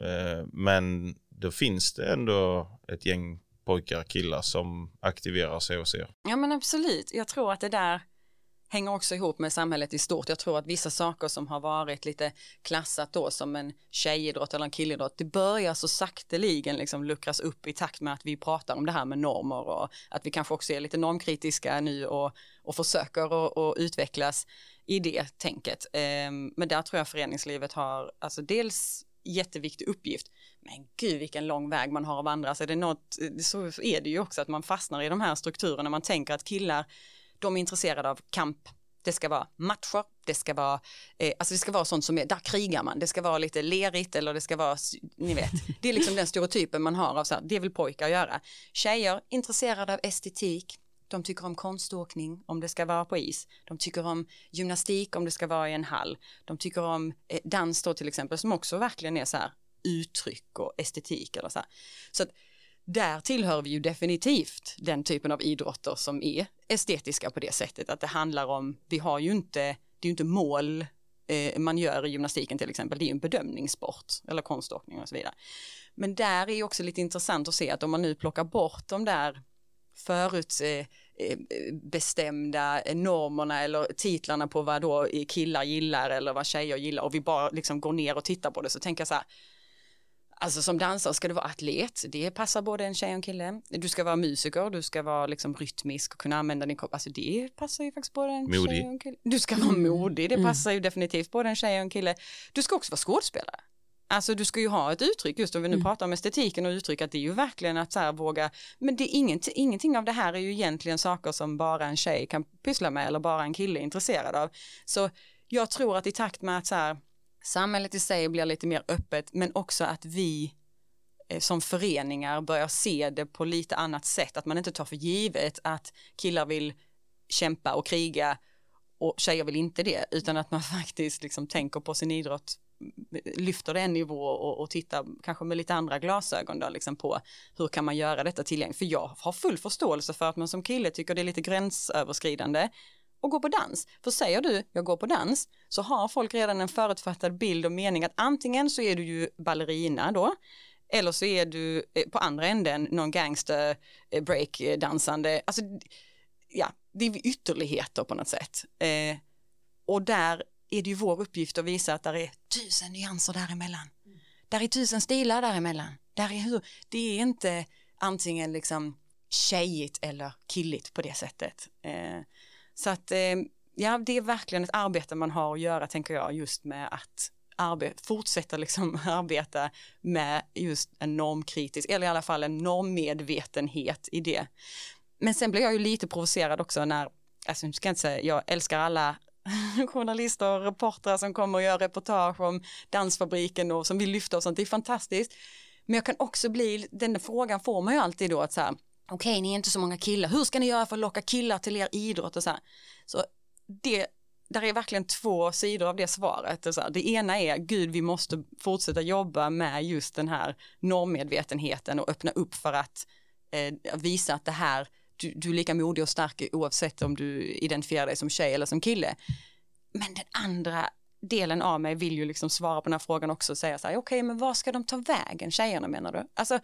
S4: Eh, men då finns det ändå ett gäng pojkar, killar som aktiverar sig och ser.
S3: Ja men absolut, jag tror att det där hänger också ihop med samhället i stort. Jag tror att vissa saker som har varit lite klassat då som en tjejidrott eller en killidrott, det börjar så sakteligen liksom luckras upp i takt med att vi pratar om det här med normer och att vi kanske också är lite normkritiska nu och, och försöker att utvecklas i det tänket. Ehm, men där tror jag föreningslivet har, alltså dels jätteviktig uppgift. Men gud vilken lång väg man har att vandra. Så, är det något, så är det ju också att man fastnar i de här strukturerna. Man tänker att killar de är intresserade av kamp. Det ska vara matcher, det ska vara, eh, alltså det ska vara sånt som är, där krigar man, det ska vara lite lerigt eller det ska vara, ni vet, det är liksom den stereotypen man har av så här, det vill pojkar göra. Tjejer intresserade av estetik, de tycker om konståkning om det ska vara på is. De tycker om gymnastik om det ska vara i en hall. De tycker om eh, dans då till exempel som också verkligen är så här uttryck och estetik eller så här. Så att där tillhör vi ju definitivt den typen av idrotter som är estetiska på det sättet att det handlar om, vi har ju inte, det är ju inte mål eh, man gör i gymnastiken till exempel, det är ju en bedömningssport eller konståkning och så vidare. Men där är ju också lite intressant att se att om man nu plockar bort de där förutbestämda eh, eh, normerna eller titlarna på vad då eh, killar gillar eller vad tjejer gillar och vi bara liksom går ner och tittar på det så tänker jag så här, Alltså som dansare ska du vara atlet, det passar både en tjej och en kille. Du ska vara musiker, du ska vara liksom rytmisk och kunna använda din kropp. Alltså det passar ju faktiskt både en modig. tjej och en kille. Du ska vara modig, det mm. passar ju definitivt både en tjej och en kille. Du ska också vara skådespelare. Alltså du ska ju ha ett uttryck, just om vi nu mm. pratar om estetiken och uttryck, att det är ju verkligen att så här våga, men det är inget, ingenting av det här är ju egentligen saker som bara en tjej kan pyssla med eller bara en kille är intresserad av. Så jag tror att i takt med att så här, samhället i sig blir lite mer öppet men också att vi eh, som föreningar börjar se det på lite annat sätt, att man inte tar för givet att killar vill kämpa och kriga och tjejer vill inte det, utan att man faktiskt liksom tänker på sin idrott eh, lyfter det en nivå och, och tittar kanske med lite andra glasögon då, liksom på hur kan man göra detta tillgängligt. För jag har full förståelse för att man som kille tycker det är lite gränsöverskridande och gå på dans. För säger du jag går på dans så har folk redan en förutfattad bild och mening att antingen så är du ju ballerina då eller så är du eh, på andra änden någon gangster eh, breakdansande. Eh, alltså, ja, det är ytterligheter på något sätt. Eh, och där är det ju vår uppgift att visa att det är tusen nyanser däremellan. Mm. Där är tusen stilar däremellan. Där är hur, det är inte antingen liksom tjejigt eller killigt på det sättet. Eh, så att eh, ja, det är verkligen ett arbete man har att göra tänker jag just med att arbeta, fortsätta liksom arbeta med just en normkritisk eller i alla fall en normmedvetenhet i det. Men sen blir jag ju lite provocerad också när, alltså jag ska inte säga, jag älskar alla journalister och reportrar som kommer och gör reportage om dansfabriken och som vill lyfta och sånt, det är fantastiskt. Men jag kan också bli, den frågan får man ju alltid då att så här, okej okay, ni är inte så många killar, hur ska ni göra för att locka killar till er idrott och så här. Så det, där är verkligen två sidor av det svaret. så här, det ena är, gud vi måste fortsätta jobba med just den här normmedvetenheten och öppna upp för att eh, visa att det här du, du är lika modig och stark oavsett om du identifierar dig som tjej eller som kille. Men den andra delen av mig vill ju liksom svara på den här frågan också och säga så här, okej okay, men var ska de ta vägen tjejerna menar du? Alltså,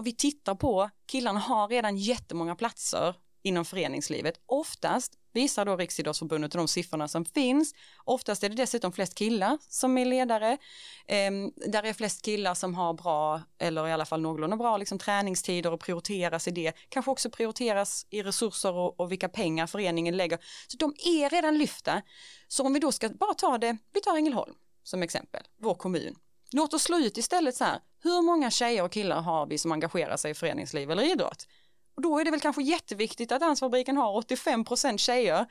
S3: och vi tittar på, killarna har redan jättemånga platser inom föreningslivet. Oftast visar då Riksidrottsförbundet de siffrorna som finns. Oftast är det dessutom flest killar som är ledare. Eh, där är flest killar som har bra, eller i alla fall någorlunda bra, liksom, träningstider och prioriteras i det. Kanske också prioriteras i resurser och, och vilka pengar föreningen lägger. Så de är redan lyfta. Så om vi då ska bara ta det, vi tar Ängelholm som exempel, vår kommun. Låt oss slå ut istället så här, hur många tjejer och killar har vi som engagerar sig i föreningsliv eller idrott? Och då är det väl kanske jätteviktigt att Dansfabriken har 85% tjejer.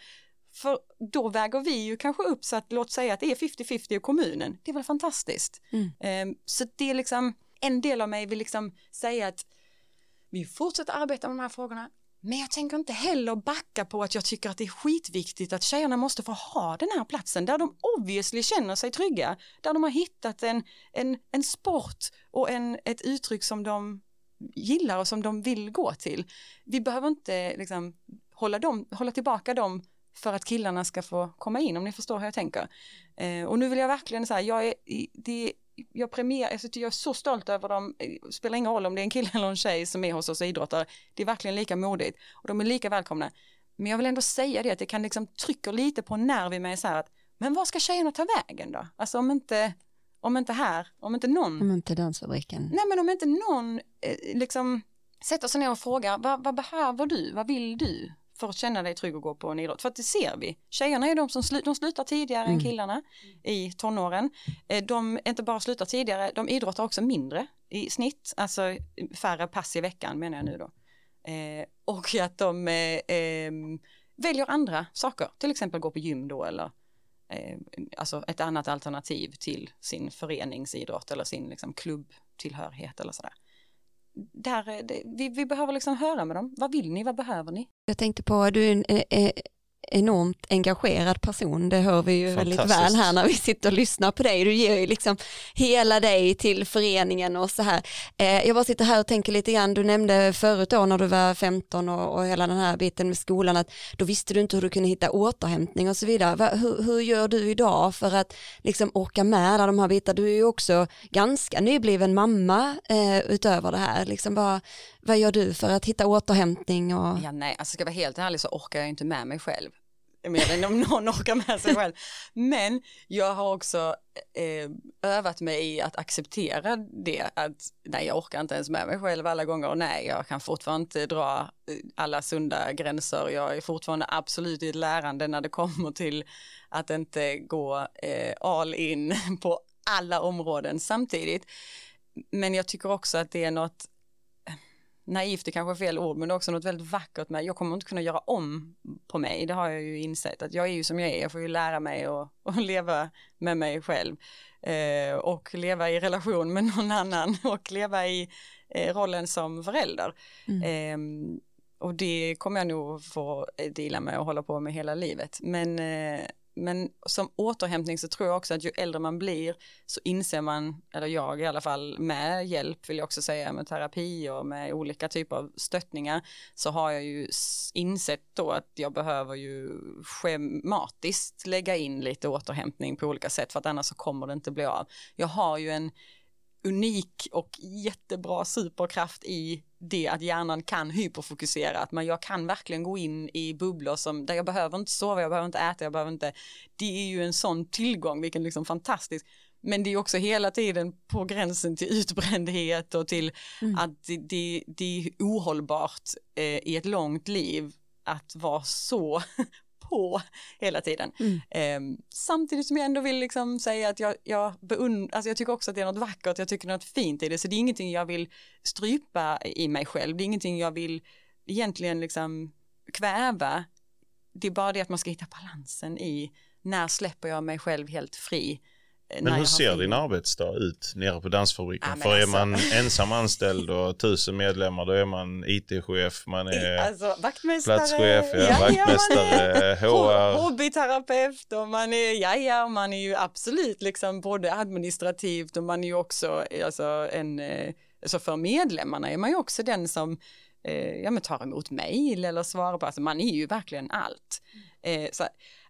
S3: För då väger vi ju kanske upp så att låt säga att det är 50-50 i kommunen. Det är väl fantastiskt. Mm. Um, så det är liksom en del av mig vill liksom säga att vi fortsätter arbeta med de här frågorna. Men jag tänker inte heller backa på att jag tycker att det är skitviktigt att tjejerna måste få ha den här platsen där de obviously känner sig trygga. Där de har hittat en, en, en sport och en, ett uttryck som de gillar och som de vill gå till. Vi behöver inte liksom, hålla, dem, hålla tillbaka dem för att killarna ska få komma in om ni förstår hur jag tänker. Eh, och nu vill jag verkligen säga, jag är, det, jag premierar, alltså, jag är så stolt över dem, det spelar ingen roll om det är en kille eller en tjej som är hos oss och idrottar, det är verkligen lika modigt och de är lika välkomna. Men jag vill ändå säga det att det kan liksom trycka lite på nerv i mig så här att, men var ska tjejerna ta vägen då? Alltså om inte om inte här, om inte någon.
S2: Om inte dansfabriken.
S3: Nej men om inte någon eh, liksom sätter sig ner och frågar vad, vad, behöver du, vad vill du för att känna dig trygg och gå på en idrott. För att det ser vi. Tjejerna är de som slu de slutar tidigare mm. än killarna i tonåren. Eh, de inte bara slutar tidigare, de idrottar också mindre i snitt, alltså färre pass i veckan menar jag nu då. Eh, och att de eh, eh, väljer andra saker, till exempel gå på gym då eller eh, alltså ett annat alternativ till sin föreningsidrott eller sin liksom, klubbtillhörighet eller sådär. Där, eh, det, vi, vi behöver liksom höra med dem. Vad vill ni? Vad behöver ni?
S2: Jag tänkte på, du är en, eh, eh, enormt engagerad person, det hör vi ju väldigt väl här när vi sitter och lyssnar på dig. Du ger ju liksom hela dig till föreningen och så här. Eh, jag bara sitter här och tänker lite grann, du nämnde förut då när du var 15 och, och hela den här biten med skolan att då visste du inte hur du kunde hitta återhämtning och så vidare. Hur, hur, gör du idag för att liksom orka med de här bitarna? Du är ju också ganska nybliven mamma eh, utöver det här. Liksom bara, vad gör du för att hitta återhämtning? Och...
S3: Ja, nej, alltså ska jag vara helt ärlig så orkar jag inte med mig själv Jag vet inte om någon orkar med sig själv. Men jag har också eh, övat mig i att acceptera det, att nej jag orkar inte ens med mig själv alla gånger och nej jag kan fortfarande inte dra eh, alla sunda gränser. Jag är fortfarande absolut i ett lärande när det kommer till att inte gå eh, all in på alla områden samtidigt. Men jag tycker också att det är något naivt är kanske fel ord, men det är också något väldigt vackert med, jag kommer inte kunna göra om på mig, det har jag ju insett, att jag är ju som jag är, jag får ju lära mig och, och leva med mig själv eh, och leva i relation med någon annan och leva i eh, rollen som förälder. Mm. Eh, och det kommer jag nog få dela med och hålla på med hela livet. Men, eh, men som återhämtning så tror jag också att ju äldre man blir så inser man, eller jag i alla fall, med hjälp vill jag också säga, med terapi och med olika typer av stöttningar, så har jag ju insett då att jag behöver ju schematiskt lägga in lite återhämtning på olika sätt för att annars så kommer det inte bli av. Jag har ju en unik och jättebra superkraft i det att hjärnan kan hyperfokusera, att man, jag kan verkligen gå in i bubblor som, där jag behöver inte sova, jag behöver inte äta, jag behöver inte, det är ju en sån tillgång, vilken liksom fantastisk, men det är också hela tiden på gränsen till utbrändhet och till mm. att det, det, det, är ohållbart eh, i ett långt liv att vara så på hela tiden. Mm. Eh, samtidigt som jag ändå vill liksom säga att jag, jag beund, alltså jag tycker också att det är något vackert, jag tycker något fint i det, så det är ingenting jag vill strypa i mig själv, det är ingenting jag vill egentligen liksom kväva. Det är bara det att man ska hitta balansen i när släpper jag mig själv helt fri
S4: men hur ser din arbetsdag ut nere på dansfabriken? Ja, För är alltså... man ensam anställd och tusen medlemmar då är man IT-chef, man är alltså,
S3: vaktmästare,
S4: platschef, ja, ja, vaktmästare, HR.
S3: Hobbyterapeut och man är, ja ja, man är ju absolut liksom både administrativt och man är ju också, alltså en, alltså för medlemmarna är man ju också den som eh, ja, men tar emot mejl eller svarar på, alltså man är ju verkligen allt. Eh, så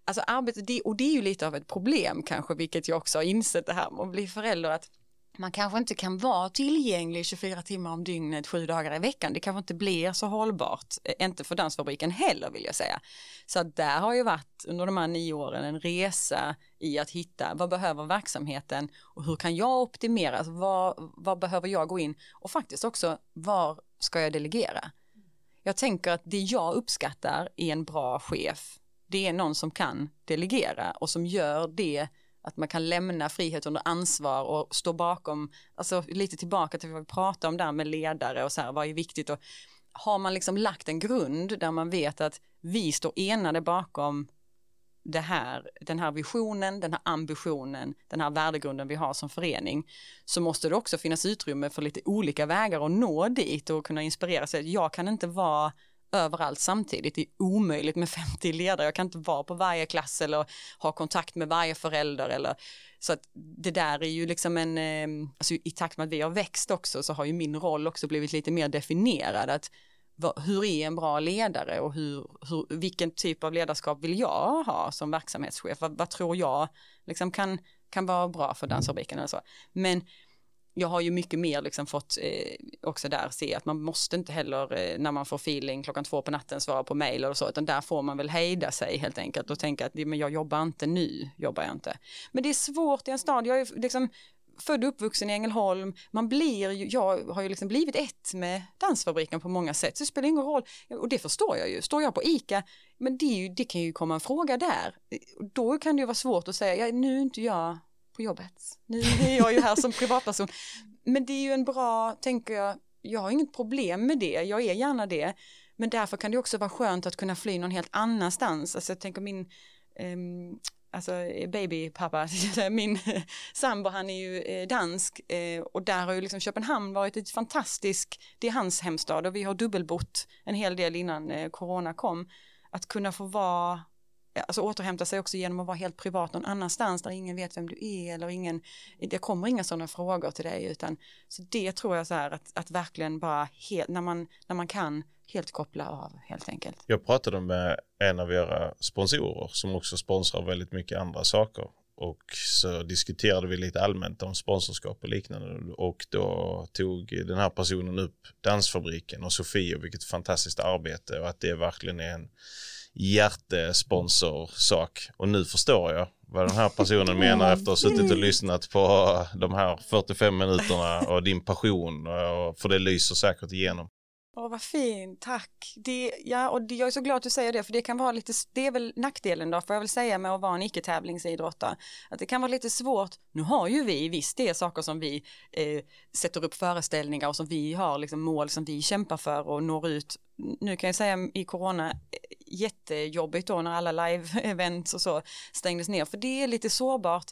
S3: alltså arbetet, det, och det är ju lite av ett problem kanske, vilket jag också har insett det här med att bli förälder, att man kanske inte kan vara tillgänglig 24 timmar om dygnet, sju dagar i veckan. Det kanske inte blir så hållbart, eh, inte för dansfabriken heller vill jag säga. Så där har ju varit under de här nio åren en resa i att hitta vad behöver verksamheten och hur kan jag optimera, alltså vad, vad behöver jag gå in och faktiskt också var ska jag delegera? Jag tänker att det jag uppskattar i en bra chef det är någon som kan delegera och som gör det att man kan lämna frihet under ansvar och stå bakom, alltså lite tillbaka till vad vi pratade om där med ledare och så här, vad är viktigt och har man liksom lagt en grund där man vet att vi står enade bakom det här, den här visionen, den här ambitionen, den här värdegrunden vi har som förening, så måste det också finnas utrymme för lite olika vägar att nå dit och kunna inspirera sig. Jag kan inte vara överallt samtidigt. Det är omöjligt med 50 ledare. Jag kan inte vara på varje klass eller ha kontakt med varje förälder eller så att det där är ju liksom en, ehm, alltså i takt med att vi har växt också så har ju min roll också blivit lite mer definierad att hur är en bra ledare och hur, hur, vilken typ av ledarskap vill jag ha som verksamhetschef? Vad, vad tror jag liksom kan, kan vara bra för dansfabriken eller så. Men jag har ju mycket mer liksom fått eh, också där se att man måste inte heller eh, när man får feeling klockan två på natten svara på mejl och så, utan där får man väl hejda sig helt enkelt och tänka att men jag jobbar inte nu, jobbar jag inte. Men det är svårt i en stad, jag är liksom född och uppvuxen i Ängelholm, man blir ju, jag har ju liksom blivit ett med dansfabriken på många sätt, så det spelar ingen roll, och det förstår jag ju, står jag på ICA, men det, ju, det kan ju komma en fråga där, eh, då kan det ju vara svårt att säga, ja, nu är inte jag på jobbet. Nu är jag ju här som privatperson. Men det är ju en bra, tänker jag, jag har inget problem med det, jag är gärna det. Men därför kan det också vara skönt att kunna fly någon helt annanstans. Alltså jag tänker min, um, alltså babypappa, min sambo han är ju eh, dansk eh, och där har ju liksom Köpenhamn varit ett fantastiskt, det är hans hemstad och vi har dubbelbott en hel del innan eh, corona kom. Att kunna få vara alltså återhämta sig också genom att vara helt privat någon annanstans där ingen vet vem du är eller ingen, det kommer inga sådana frågor till dig utan så det tror jag så här att, att verkligen bara helt, när man, när man kan helt koppla av helt enkelt.
S4: Jag pratade med en av era sponsorer som också sponsrar väldigt mycket andra saker och så diskuterade vi lite allmänt om sponsorskap och liknande och då tog den här personen upp Dansfabriken och Sofie och vilket fantastiskt arbete och att det verkligen är en hjärtesponsorsak. Och nu förstår jag vad den här personen menar efter att ha suttit och lyssnat på de här 45 minuterna och din passion, för det lyser säkert igenom.
S3: Åh, vad fint, tack. Det, ja, och det, jag är så glad att du säger det, för det kan vara lite, det är väl nackdelen då, får jag väl säga med att vara en icke-tävlingsidrottare, att det kan vara lite svårt, nu har ju vi, visst det är saker som vi eh, sätter upp föreställningar och som vi har liksom mål som vi kämpar för och når ut, nu kan jag säga i corona, jättejobbigt då när alla live-events och så stängdes ner, för det är lite sårbart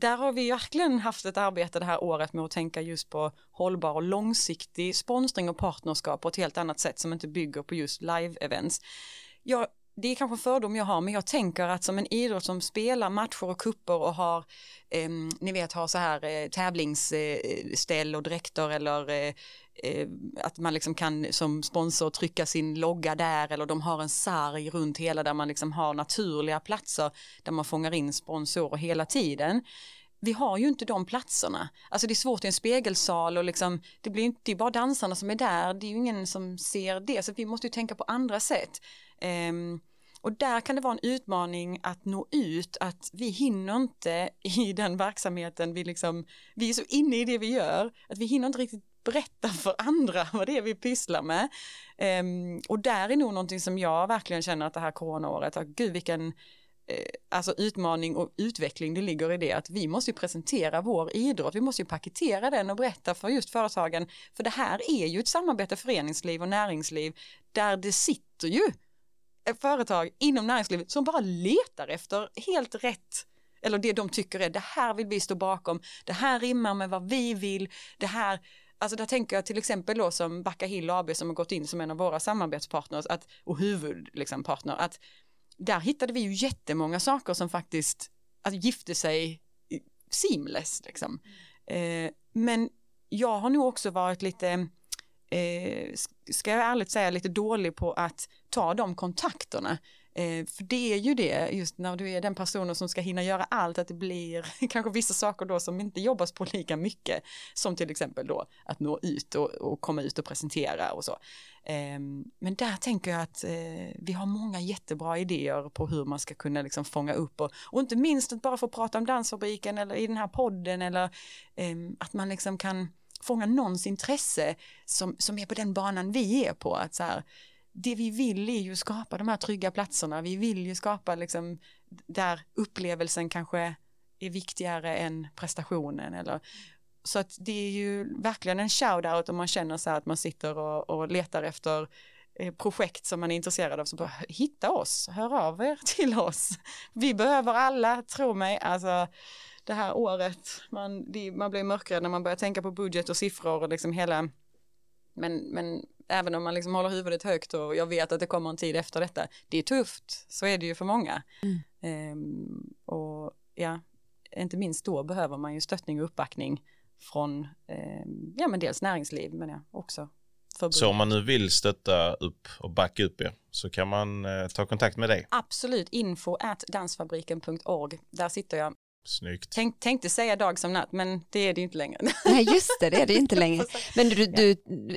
S3: där har vi verkligen haft ett arbete det här året med att tänka just på hållbar och långsiktig sponsring och partnerskap på ett helt annat sätt som inte bygger på just live-events. Jag det är kanske en fördom jag har, men jag tänker att som en idrott som spelar matcher och kupper och har, eh, ni vet, har så här eh, tävlingsställ och dräkter eller eh, eh, att man liksom kan som sponsor trycka sin logga där eller de har en sarg runt hela där man liksom har naturliga platser där man fångar in sponsorer hela tiden vi har ju inte de platserna. Alltså det är svårt i en spegelsal och liksom, det blir inte, det är bara dansarna som är där, det är ju ingen som ser det, så vi måste ju tänka på andra sätt. Um, och där kan det vara en utmaning att nå ut, att vi hinner inte i den verksamheten, vi, liksom, vi är så inne i det vi gör, att vi hinner inte riktigt berätta för andra vad det är vi pysslar med. Um, och där är nog någonting som jag verkligen känner att det här coronaåret, att gud vilken eh, alltså utmaning och utveckling det ligger i det att vi måste ju presentera vår idrott, vi måste ju paketera den och berätta för just företagen, för det här är ju ett samarbete föreningsliv och näringsliv där det sitter ju eh, företag inom näringslivet som bara letar efter helt rätt eller det de tycker är det här vill vi stå bakom, det här rimmar med vad vi vill, det här Alltså där tänker jag till exempel då som Backa Hill AB som har gått in som en av våra samarbetspartners att, och huvudpartner, liksom, att där hittade vi ju jättemånga saker som faktiskt alltså, gifte sig seamless. Liksom. Eh, men jag har nog också varit lite eh, ska jag ärligt säga, lite dålig på att ta de kontakterna. Eh, för det är ju det, just när du är den personen som ska hinna göra allt, att det blir kanske vissa saker då som inte jobbas på lika mycket, som till exempel då att nå ut och, och komma ut och presentera och så. Eh, men där tänker jag att eh, vi har många jättebra idéer på hur man ska kunna liksom fånga upp och, och inte minst att bara få prata om Dansfabriken eller i den här podden eller ehm, att man liksom kan fånga någons intresse som, som är på den banan vi är på. Att så här, det vi vill är ju skapa de här trygga platserna. Vi vill ju skapa liksom där upplevelsen kanske är viktigare än prestationen. Eller, så att det är ju verkligen en shout-out om man känner så här att man sitter och, och letar efter eh, projekt som man är intresserad av så bara hitta oss, hör av er till oss. Vi behöver alla, tro mig, alltså det här året. Man, det, man blir mörkrädd när man börjar tänka på budget och siffror och liksom hela men, men även om man liksom håller huvudet högt och jag vet att det kommer en tid efter detta, det är tufft, så är det ju för många. Mm. Ehm, och ja, inte minst då behöver man ju stöttning och uppbackning från, eh, ja men dels näringsliv men ja, också
S4: så om man nu vill stötta upp och backa upp er så kan man eh, ta kontakt med dig?
S3: Absolut, info at dansfabriken.org. Där sitter jag
S4: Snyggt.
S3: Tänk, tänkte säga dag som natt, men det är det inte längre.
S2: Nej, just det, det är det inte längre. Men du, du,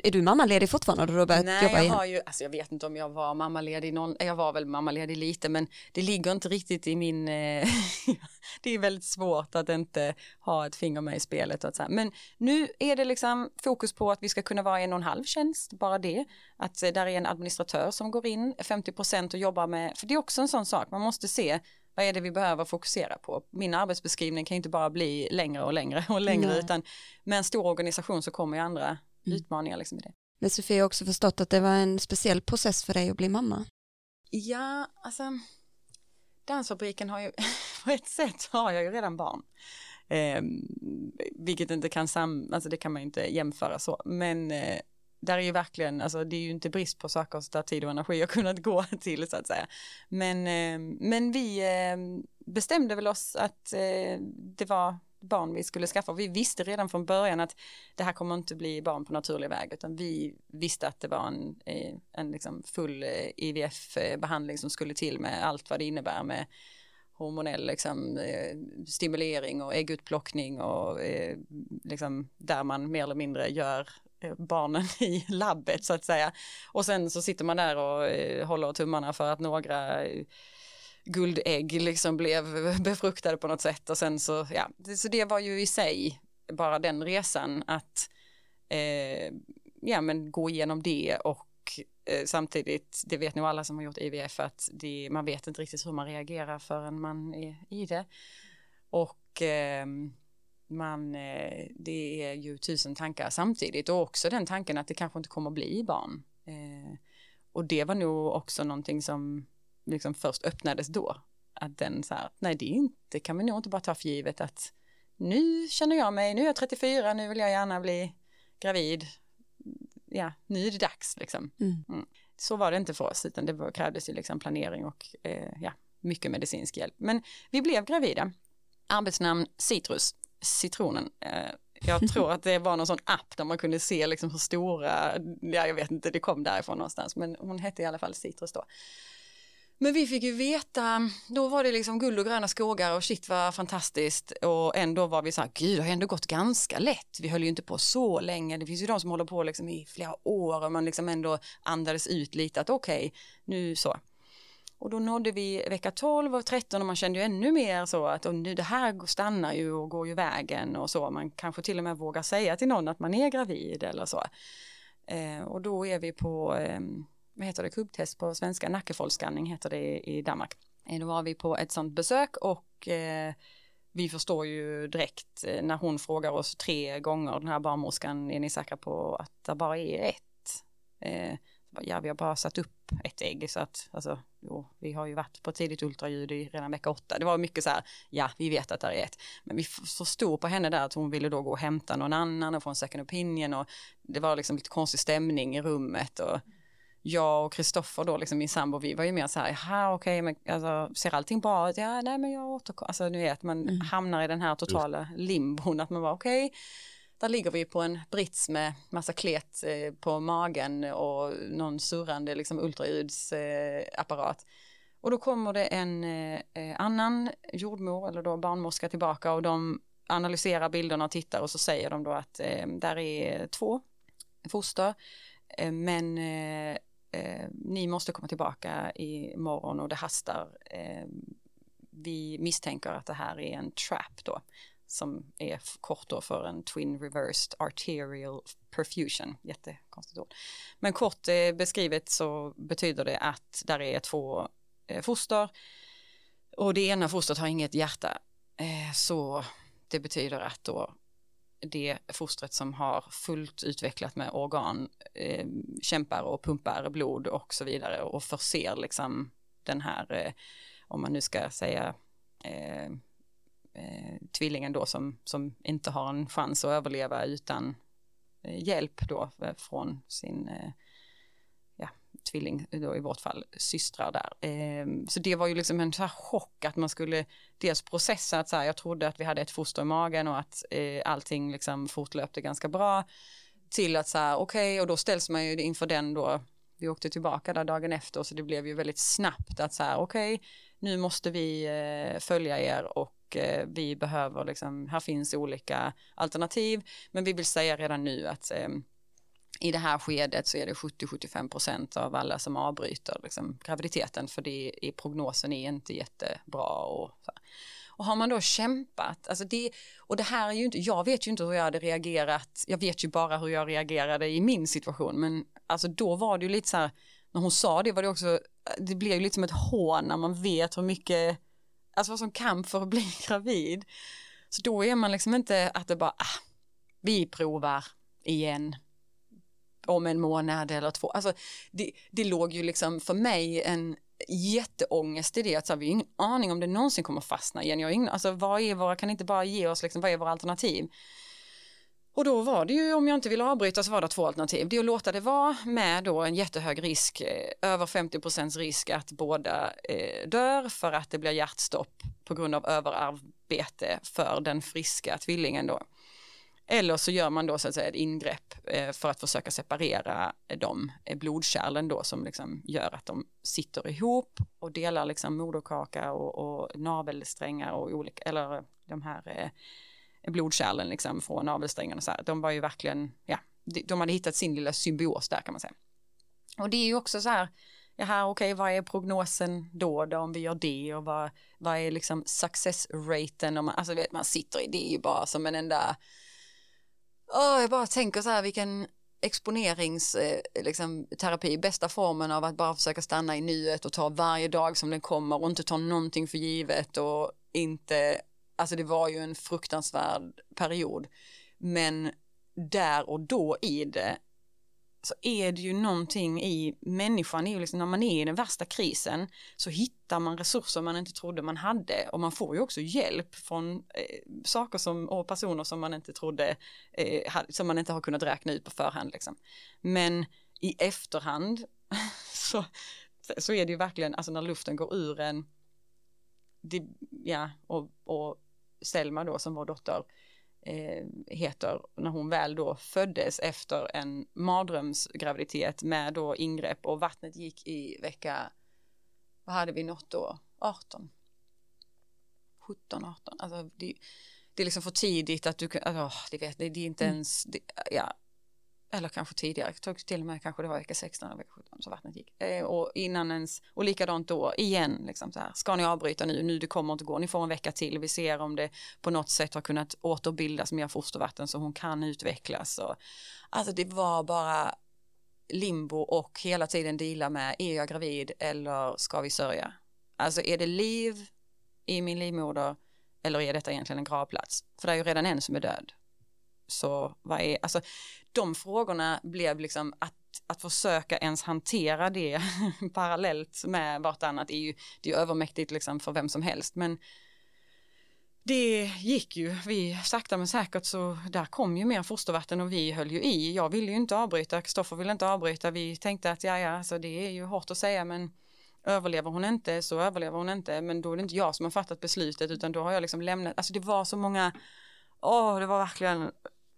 S2: är du mammaledig fortfarande? Du har börjat
S3: Nej,
S2: jobba
S3: jag har ju, alltså jag vet inte om jag var mammaledig någon, jag var väl mammaledig lite, men det ligger inte riktigt i min, eh, det är väldigt svårt att inte ha ett finger med i spelet. Och så här. Men nu är det liksom fokus på att vi ska kunna vara en och en halv tjänst, bara det. Att eh, där är en administratör som går in 50 procent och jobbar med, för det är också en sån sak, man måste se vad är det vi behöver fokusera på? Min arbetsbeskrivning kan inte bara bli längre och längre och längre Nej. utan med en stor organisation så kommer ju andra mm. utmaningar liksom i det.
S2: Men Sofie har också förstått att det var en speciell process för dig att bli mamma.
S3: Ja, alltså Dansfabriken har ju, på ett sätt har jag ju redan barn. Eh, vilket inte kan sam, alltså det kan man ju inte jämföra så, men eh, där är ju verkligen, alltså det är ju inte brist på saker där tid och energi har kunnat gå till så att säga. Men, eh, men vi eh, bestämde väl oss att eh, det var barn vi skulle skaffa. Vi visste redan från början att det här kommer inte bli barn på naturlig väg utan vi visste att det var en, en liksom full IVF-behandling som skulle till med allt vad det innebär med hormonell liksom, stimulering och äggutplockning och liksom, där man mer eller mindre gör Eh, barnen i labbet så att säga. Och sen så sitter man där och eh, håller tummarna för att några eh, guldägg liksom blev befruktade på något sätt och sen så, ja, så det var ju i sig bara den resan att eh, ja men gå igenom det och eh, samtidigt, det vet nog alla som har gjort IVF att det, man vet inte riktigt hur man reagerar förrän man är i det. Och eh, man, eh, det är ju tusen tankar samtidigt och också den tanken att det kanske inte kommer att bli barn. Eh, och det var nog också någonting som liksom först öppnades då. Att den så här, nej det inte, kan man nog inte bara ta för givet att nu känner jag mig, nu är jag 34, nu vill jag gärna bli gravid. Ja, nu är det dags liksom.
S2: Mm.
S3: Mm. Så var det inte för oss, utan det var, krävdes ju liksom planering och eh, ja, mycket medicinsk hjälp. Men vi blev gravida. Arbetsnamn Citrus, citronen. Eh, jag tror att det var någon sån app där man kunde se liksom hur stora, ja jag vet inte, det kom därifrån någonstans, men hon hette i alla fall Citrus då. Men vi fick ju veta, då var det liksom guld och gröna skogar och shit var fantastiskt och ändå var vi så här, gud det har ändå gått ganska lätt. Vi höll ju inte på så länge, det finns ju de som håller på liksom i flera år och man liksom ändå andades ut lite att okej, okay, nu så. Och då nådde vi vecka 12 och 13 och man kände ju ännu mer så att och nu det här stannar ju och går ju vägen och så. Man kanske till och med vågar säga till någon att man är gravid eller så. Eh, och då är vi på, eh, vad heter det, kubbtest på svenska, nackefoldsskanning heter det i Danmark. Eh, då var vi på ett sånt besök och eh, vi förstår ju direkt eh, när hon frågar oss tre gånger, den här barnmorskan, är ni säkra på att det bara är ett? Eh, Ja, vi har bara satt upp ett ägg så att alltså, jo, vi har ju varit på tidigt ultraljud i redan vecka åtta. Det var mycket så här, ja, vi vet att det är ett. Men vi förstod på henne där att hon ville då gå och hämta någon annan och få en second opinion och det var liksom lite konstig stämning i rummet och jag och Kristoffer då, liksom min sambo, vi var ju mer så här, jaha okej, okay, men alltså, ser allting bra ut? Ja, nej men jag återkommer, alltså nu vet man mm. hamnar i den här totala limbon att man var okej, okay, där ligger vi på en brits med massa klet eh, på magen och någon surrande liksom ultraljudsapparat. och då kommer det en eh, annan jordmor eller då barnmorska tillbaka och de analyserar bilderna och tittar och så säger de då att eh, där är två foster eh, men ni måste komma tillbaka imorgon och det hastar. vi misstänker att det här är en trap då som är kort då för en Twin Reversed Arterial Perfusion, jättekonstigt ord. Men kort eh, beskrivet så betyder det att där är två eh, foster och det ena fostret har inget hjärta. Eh, så det betyder att då det fostret som har fullt utvecklat med organ eh, kämpar och pumpar blod och så vidare och förser liksom den här, eh, om man nu ska säga eh, eh, tvillingen då som, som inte har en chans att överleva utan eh, hjälp då eh, från sin eh, ja, tvilling, då i vårt fall systrar där. Eh, så det var ju liksom en så här chock att man skulle dels processa att så här, jag trodde att vi hade ett foster i magen och att eh, allting liksom fortlöpte ganska bra till att så här okej okay, och då ställs man ju inför den då vi åkte tillbaka där dagen efter så det blev ju väldigt snabbt att så här okej okay, nu måste vi eh, följa er och Eh, vi behöver liksom, här finns olika alternativ, men vi vill säga redan nu att eh, i det här skedet så är det 70-75% av alla som avbryter liksom, graviditeten för det i prognosen är inte jättebra och så. Och har man då kämpat, alltså det, och det här är ju inte, jag vet ju inte hur jag hade reagerat, jag vet ju bara hur jag reagerade i min situation, men alltså då var det ju lite så här, när hon sa det var det också, det blev ju lite som ett hån när man vet hur mycket alltså vad som kan för att bli gravid. Så då är man liksom inte att det bara, ah, vi provar igen om en månad eller två. Alltså det, det låg ju liksom för mig en jätteångest i det att så här, vi har ingen aning om det någonsin kommer fastna igen. Jag har ingen, alltså vad är våra, kan inte bara ge oss liksom, vad är våra alternativ? Och då var det ju, om jag inte ville avbryta så var det två alternativ. Det är att låta det vara med då en jättehög risk, eh, över 50 procents risk att båda eh, dör för att det blir hjärtstopp på grund av överarbete för den friska tvillingen då. Eller så gör man då så att säga ett ingrepp eh, för att försöka separera de eh, blodkärlen då som liksom gör att de sitter ihop och delar liksom moderkaka och, och navelsträngar och olika, eller de här eh, blodkärlen liksom från navelsträngen och så här. De var ju verkligen, ja, de hade hittat sin lilla symbios där kan man säga. Och det är ju också så här, ja här okej okay, vad är prognosen då, då om vi gör det och vad, vad är liksom success raten om man, alltså vet man sitter i det är ju bara som en enda, oh, jag bara tänker så här vilken exponeringsterapi, eh, liksom, terapi, bästa formen av att bara försöka stanna i nuet och ta varje dag som den kommer och inte ta någonting för givet och inte Alltså det var ju en fruktansvärd period. Men där och då i det så är det ju någonting i människan, är ju liksom, när man är i den värsta krisen så hittar man resurser man inte trodde man hade och man får ju också hjälp från eh, saker som, och personer som man inte trodde, eh, som man inte har kunnat räkna ut på förhand. Liksom. Men i efterhand så, så är det ju verkligen, alltså när luften går ur en, det, ja, och, och Selma då som var dotter, eh, heter när hon väl då föddes efter en mardrömsgraviditet med då ingrepp och vattnet gick i vecka, vad hade vi nått då? 18? 17, 18, alltså det, det är liksom för tidigt att du kan, alltså, det vet, det, det är inte mm. ens, det, ja, eller kanske tidigare, tog till och med kanske det var vecka 16 eller vecka 17 så vattnet gick. Eh, och innan ens, och likadant då igen, liksom så här, ska ni avbryta nu, nu det kommer inte gå, ni får en vecka till, vi ser om det på något sätt har kunnat återbildas mer fostervatten så hon kan utvecklas. Och, alltså det var bara limbo och hela tiden dela med, är jag gravid eller ska vi sörja? Alltså är det liv i min livmoder eller är detta egentligen en gravplats? För det är ju redan en som är död. Så vad är, alltså de frågorna blev liksom att, att försöka ens hantera det parallellt med vartannat är ju, det är övermäktigt liksom för vem som helst men det gick ju, vi sakta men säkert så där kom ju mer fostervatten och vi höll ju i. Jag ville ju inte avbryta, Kristoffer ville inte avbryta. Vi tänkte att ja, ja, alltså det är ju hårt att säga men överlever hon inte så överlever hon inte. Men då är det inte jag som har fattat beslutet utan då har jag liksom lämnat, alltså det var så många, åh, det var verkligen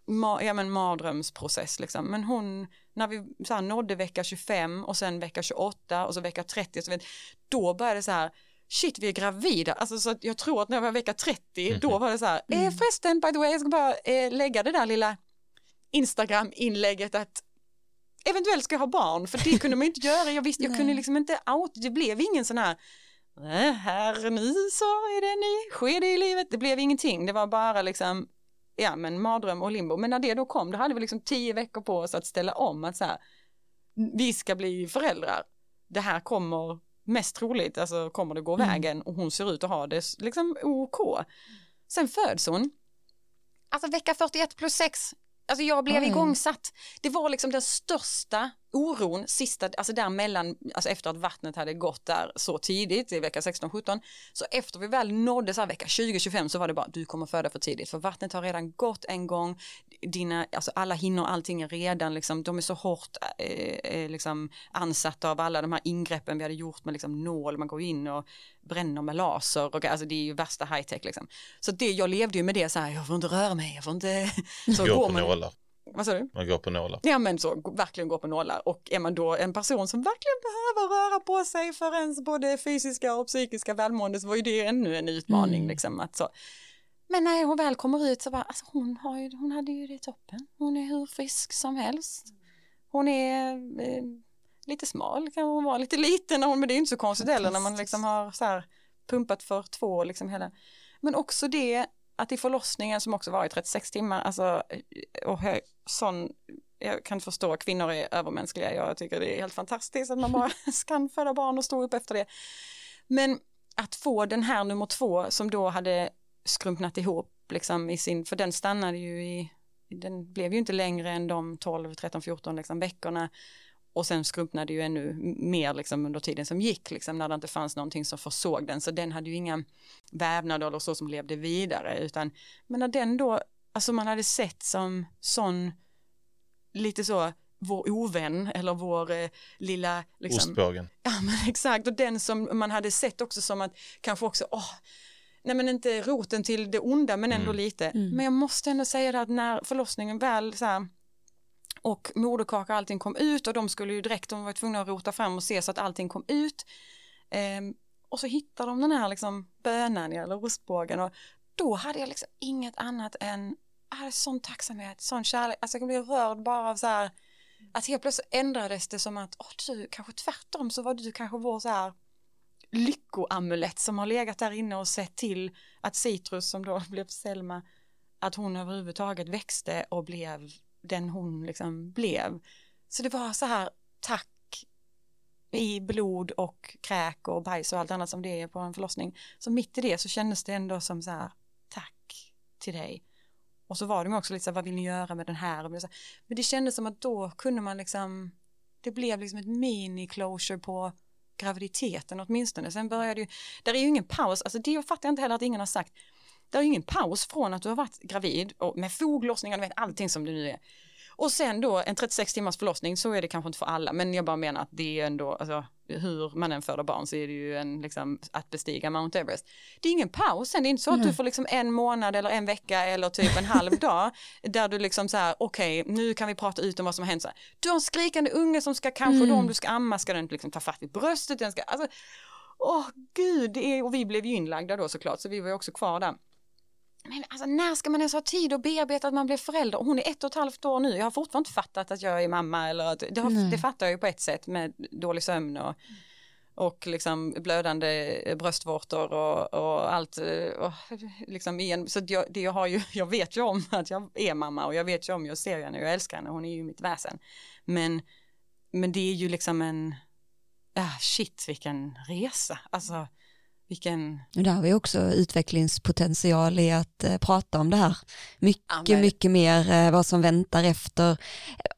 S3: ma ja, men mardrömsprocess liksom. Men hon, när vi så här, nådde vecka 25 och sen vecka 28 och så vecka 30, så vet, då började det så här, shit vi är gravida, alltså så jag tror att när jag var vecka 30, mm. då var det så här, eh, mm. förresten by the way, jag ska bara eh, lägga det där lilla Instagram-inlägget att eventuellt ska jag ha barn, för det kunde man inte göra, jag visste, jag kunde liksom inte out, det blev ingen sån här här nu så är det en ny skede i livet, det blev ingenting, det var bara liksom ja men mardröm och limbo. Men när det då kom, då hade vi liksom tio veckor på oss att ställa om att så här, vi ska bli föräldrar. Det här kommer mest troligt, alltså kommer det gå mm. vägen och hon ser ut att ha det liksom OK. Sen föds hon. Alltså vecka 41 plus 6, alltså jag blev mm. igångsatt. Det var liksom den största oron sista, alltså där mellan, alltså efter att vattnet hade gått där så tidigt i vecka 16-17, så efter vi väl nådde så här vecka 20-25 så var det bara du kommer föda för tidigt för vattnet har redan gått en gång, dina, alltså alla hinnor, allting är redan liksom, de är så hårt eh, eh, liksom ansatta av alla de här ingreppen vi hade gjort med liksom nål, man går in och bränner med laser och alltså det är ju värsta high tech liksom. Så det, jag levde ju med det så här, jag får inte röra mig, jag får inte... Så
S4: går på man, nålar.
S3: Vad sa du?
S4: Man går på nålar.
S3: Ja men så, verkligen går på nålar. Och är man då en person som verkligen behöver röra på sig för ens både fysiska och psykiska välmående så var ju det ännu en utmaning mm. liksom. Att så. Men när hon väl kommer ut så bara, alltså hon, har ju, hon hade ju det toppen. Hon är hur frisk som helst. Hon är eh, lite smal, kan hon vara lite liten, men det är inte så konstigt heller när man liksom har så här pumpat för två liksom hela. Men också det att i förlossningen som också var i 36 timmar, alltså och hög, sån, jag kan förstå, kvinnor är övermänskliga, jag tycker det är helt fantastiskt att man bara kan föda barn och stå upp efter det. Men att få den här nummer två som då hade skrumpnat ihop liksom i sin, för den stannade ju i, den blev ju inte längre än de 12, 13, 14 liksom veckorna och sen skrumpnade ju ännu mer liksom under tiden som gick, liksom, när det inte fanns någonting som försåg den. Så den hade ju inga vävnader eller så som levde vidare, utan men när den då, alltså man hade sett som sån, lite så, vår ovän eller vår eh, lilla...
S4: Liksom, Ostbågen.
S3: Ja men exakt, och den som man hade sett också som att kanske också, åh, nej men inte roten till det onda men ändå mm. lite. Mm. Men jag måste ändå säga det att när förlossningen väl så här, och moderkaka och allting kom ut och de skulle ju direkt, de var tvungna att rota fram och se så att allting kom ut. Um, och så hittade de den här liksom bönan eller rostbågen och då hade jag liksom inget annat än, jag hade sån tacksamhet, sån kärlek, alltså jag blev rörd bara av så här, att helt plötsligt ändrades det som att, åh du, kanske tvärtom så var du kanske vår så här lyckoamulett som har legat där inne och sett till att Citrus som då blev Selma, att hon överhuvudtaget växte och blev den hon liksom blev. Så det var så här tack i blod och kräk och bajs och allt annat som det är på en förlossning. Så mitt i det så kändes det ändå som så här tack till dig. och så var de också lite så här, vad vill ni göra med den här? Men det kändes som att då kunde man liksom, det blev liksom ett mini-closure på graviditeten åtminstone. Sen började ju, där är ju ingen paus, alltså det fattar jag inte heller att ingen har sagt. Det är ju ingen paus från att du har varit gravid och med foglossningar, vet allting som det nu är. Och sen då en 36 timmars förlossning, så är det kanske inte för alla, men jag bara menar att det är ändå, alltså hur man än föder barn så är det ju en, liksom, att bestiga Mount Everest. Det är ingen paus sen, det är inte så att du får liksom en månad eller en vecka eller typ en halv dag där du liksom så här, okej, okay, nu kan vi prata ut om vad som har hänt. Så här, du har en skrikande unge som ska kanske mm. då om du ska amma ska den liksom ta fatt i bröstet, den ska, alltså, åh gud, det är, och vi blev ju inlagda då såklart, så vi var ju också kvar där men alltså när ska man ens ha tid att bearbeta att man blir förälder? Hon är ett och ett halvt år nu, jag har fortfarande inte fattat att jag är mamma eller att, det, har, det fattar jag ju på ett sätt med dålig sömn och, och liksom blödande bröstvårtor och, och allt. Och liksom igen, så jag, det jag, har ju, jag vet ju om att jag är mamma och jag vet ju om, jag ser henne och jag älskar henne, hon är ju mitt väsen. Men, men det är ju liksom en, ah, shit vilken resa, alltså vilken...
S2: Där har vi också utvecklingspotential i att eh, prata om det här. Mycket, ja, mycket mer eh, vad som väntar efter.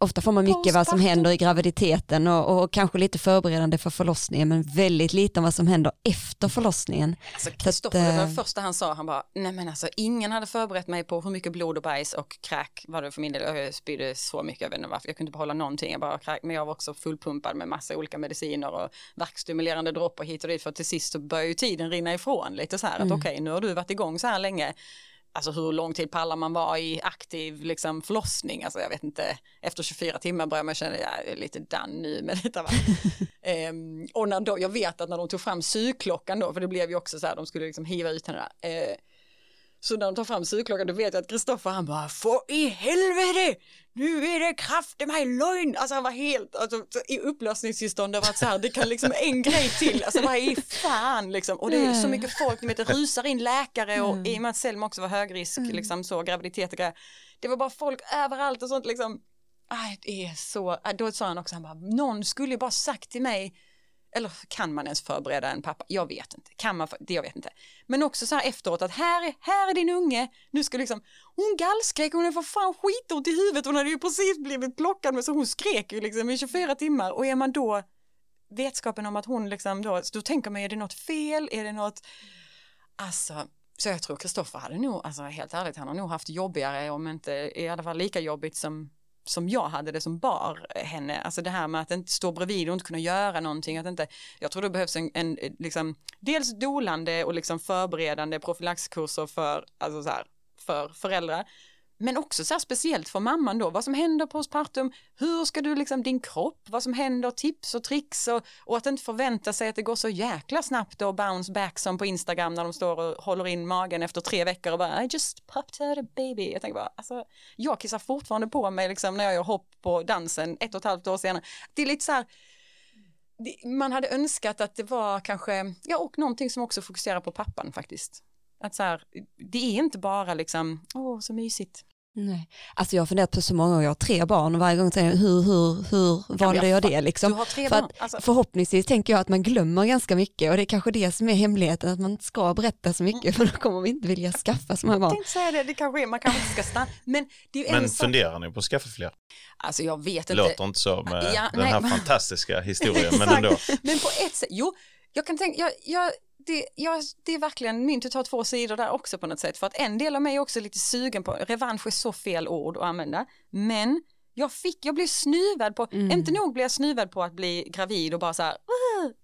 S2: Ofta får man mycket vad som händer i graviditeten och, och, kanske lite förberedande för förlossningen men väldigt lite om vad som händer efter förlossningen.
S3: Alltså Kristoffer, det var eh, första han sa, han bara, nej men alltså ingen hade förberett mig på hur mycket blod och bajs och kräk var det för min del. Jag spydde så mycket, jag vet inte varför, jag kunde inte behålla någonting, jag bara kräk, men jag var också fullpumpad med massa olika mediciner och verkstimulerande dropp och hit och dit för till sist så började ju tiden tiden rinna ifrån lite så här mm. att okej okay, nu har du varit igång så här länge Alltså hur lång tid pallar man vara i aktiv liksom förlossning? Alltså jag vet inte, efter 24 timmar börjar man känna jag är lite done nu med detta. Va? ehm, och när då, jag vet att när de tog fram sygklockan då, för det blev ju också så här, de skulle liksom hiva ut henne där. Eh, så när de tar fram sugklockan då vet jag att Kristoffer han bara få i helvete nu är det kraft i mig lögn. Alltså han var helt alltså, i upplösningstillstånd över att så här, det kan liksom en grej till, alltså vad är fan liksom. Och det är så mycket folk, ni vet det rusar in läkare och mm. i och med att Selma också var högrisk, mm. liksom så graviditet och grejer. Det var bara folk överallt och sånt liksom. Aj, det är så, då sa han också, han bara, någon skulle ju bara sagt till mig eller kan man ens förbereda en pappa? Jag vet inte. Kan man? Det jag vet inte. Men också så här efteråt att här är, här är din unge. Nu ska liksom, hon gallskrek, hon är för fan skitont i huvudet. Hon hade ju precis blivit plockad med så hon skrek ju liksom i 24 timmar och är man då vetskapen om att hon liksom då, då tänker man är det något fel, är det något, alltså så jag tror Kristoffer hade nog, alltså helt ärligt, han har nog haft jobbigare om inte i alla fall lika jobbigt som som jag hade det som bar henne, alltså det här med att inte stå bredvid och inte kunna göra någonting, att inte, jag tror det behövs en, en liksom, dels dolande och liksom förberedande profylaxkurser för, alltså så här, för föräldrar, men också så här speciellt för mamman då, vad som händer postpartum, hur ska du liksom din kropp, vad som händer, tips och tricks och, och att inte förvänta sig att det går så jäkla snabbt och bounce back som på Instagram när de står och håller in magen efter tre veckor och bara I just popped out a baby. Jag tänker bara, alltså jag kissar fortfarande på mig liksom när jag gör hopp på dansen ett och ett halvt år senare. Det är lite så här, man hade önskat att det var kanske, ja och någonting som också fokuserar på pappan faktiskt. Att så här, det är inte bara liksom, åh så mysigt.
S2: Nej. Alltså jag har funderat på så många år, jag har tre barn och varje gång tänker jag hur, hur, hur valde jag, det liksom?
S3: Du har tre
S2: För barn. Alltså... Förhoppningsvis tänker jag att man glömmer ganska mycket och det är kanske det som är hemligheten, att man inte ska berätta så mycket mm. för då kommer vi inte vilja skaffa så många barn. Jag
S3: tänkte säga det, det kanske är, man kanske inte ska stanna. Men, det
S4: är men funderar ni på att skaffa fler?
S3: Alltså jag vet inte.
S4: Låter inte så med ja, den nej, här fantastiska historien, men ändå.
S3: Men på ett sätt, jo, jag kan tänka, jag, jag det, ja, det är verkligen myntet har två sidor där också på något sätt. För att en del av mig är också lite sugen på, revansch är så fel ord att använda, men jag fick, jag blev snuvad på, mm. inte nog blev jag snuvad på att bli gravid och bara så här,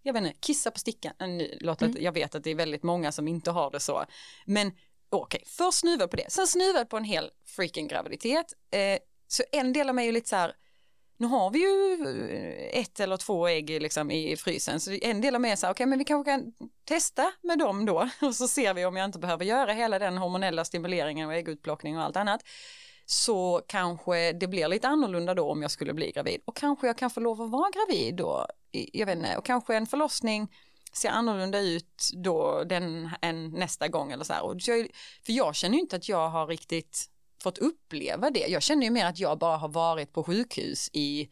S3: jag vet inte, kissa på stickan. Låt mm. Jag vet att det är väldigt många som inte har det så. Men okej, okay, först snuvad på det, sen snuvad på en hel freaking graviditet. Eh, så en del av mig är lite så här, nu har vi ju eh, ett eller två ägg liksom i frysen så en del av mig är så här, okej okay, men vi kanske kan testa med dem då. Och så ser vi om jag inte behöver göra hela den hormonella stimuleringen och äggutplockning och allt annat. Så kanske det blir lite annorlunda då om jag skulle bli gravid. Och kanske jag kan få lov att vara gravid då, jag vet inte, och kanske en förlossning ser annorlunda ut då den än nästa gång eller så här. Och jag, för jag känner ju inte att jag har riktigt fått uppleva det. Jag känner ju mer att jag bara har varit på sjukhus i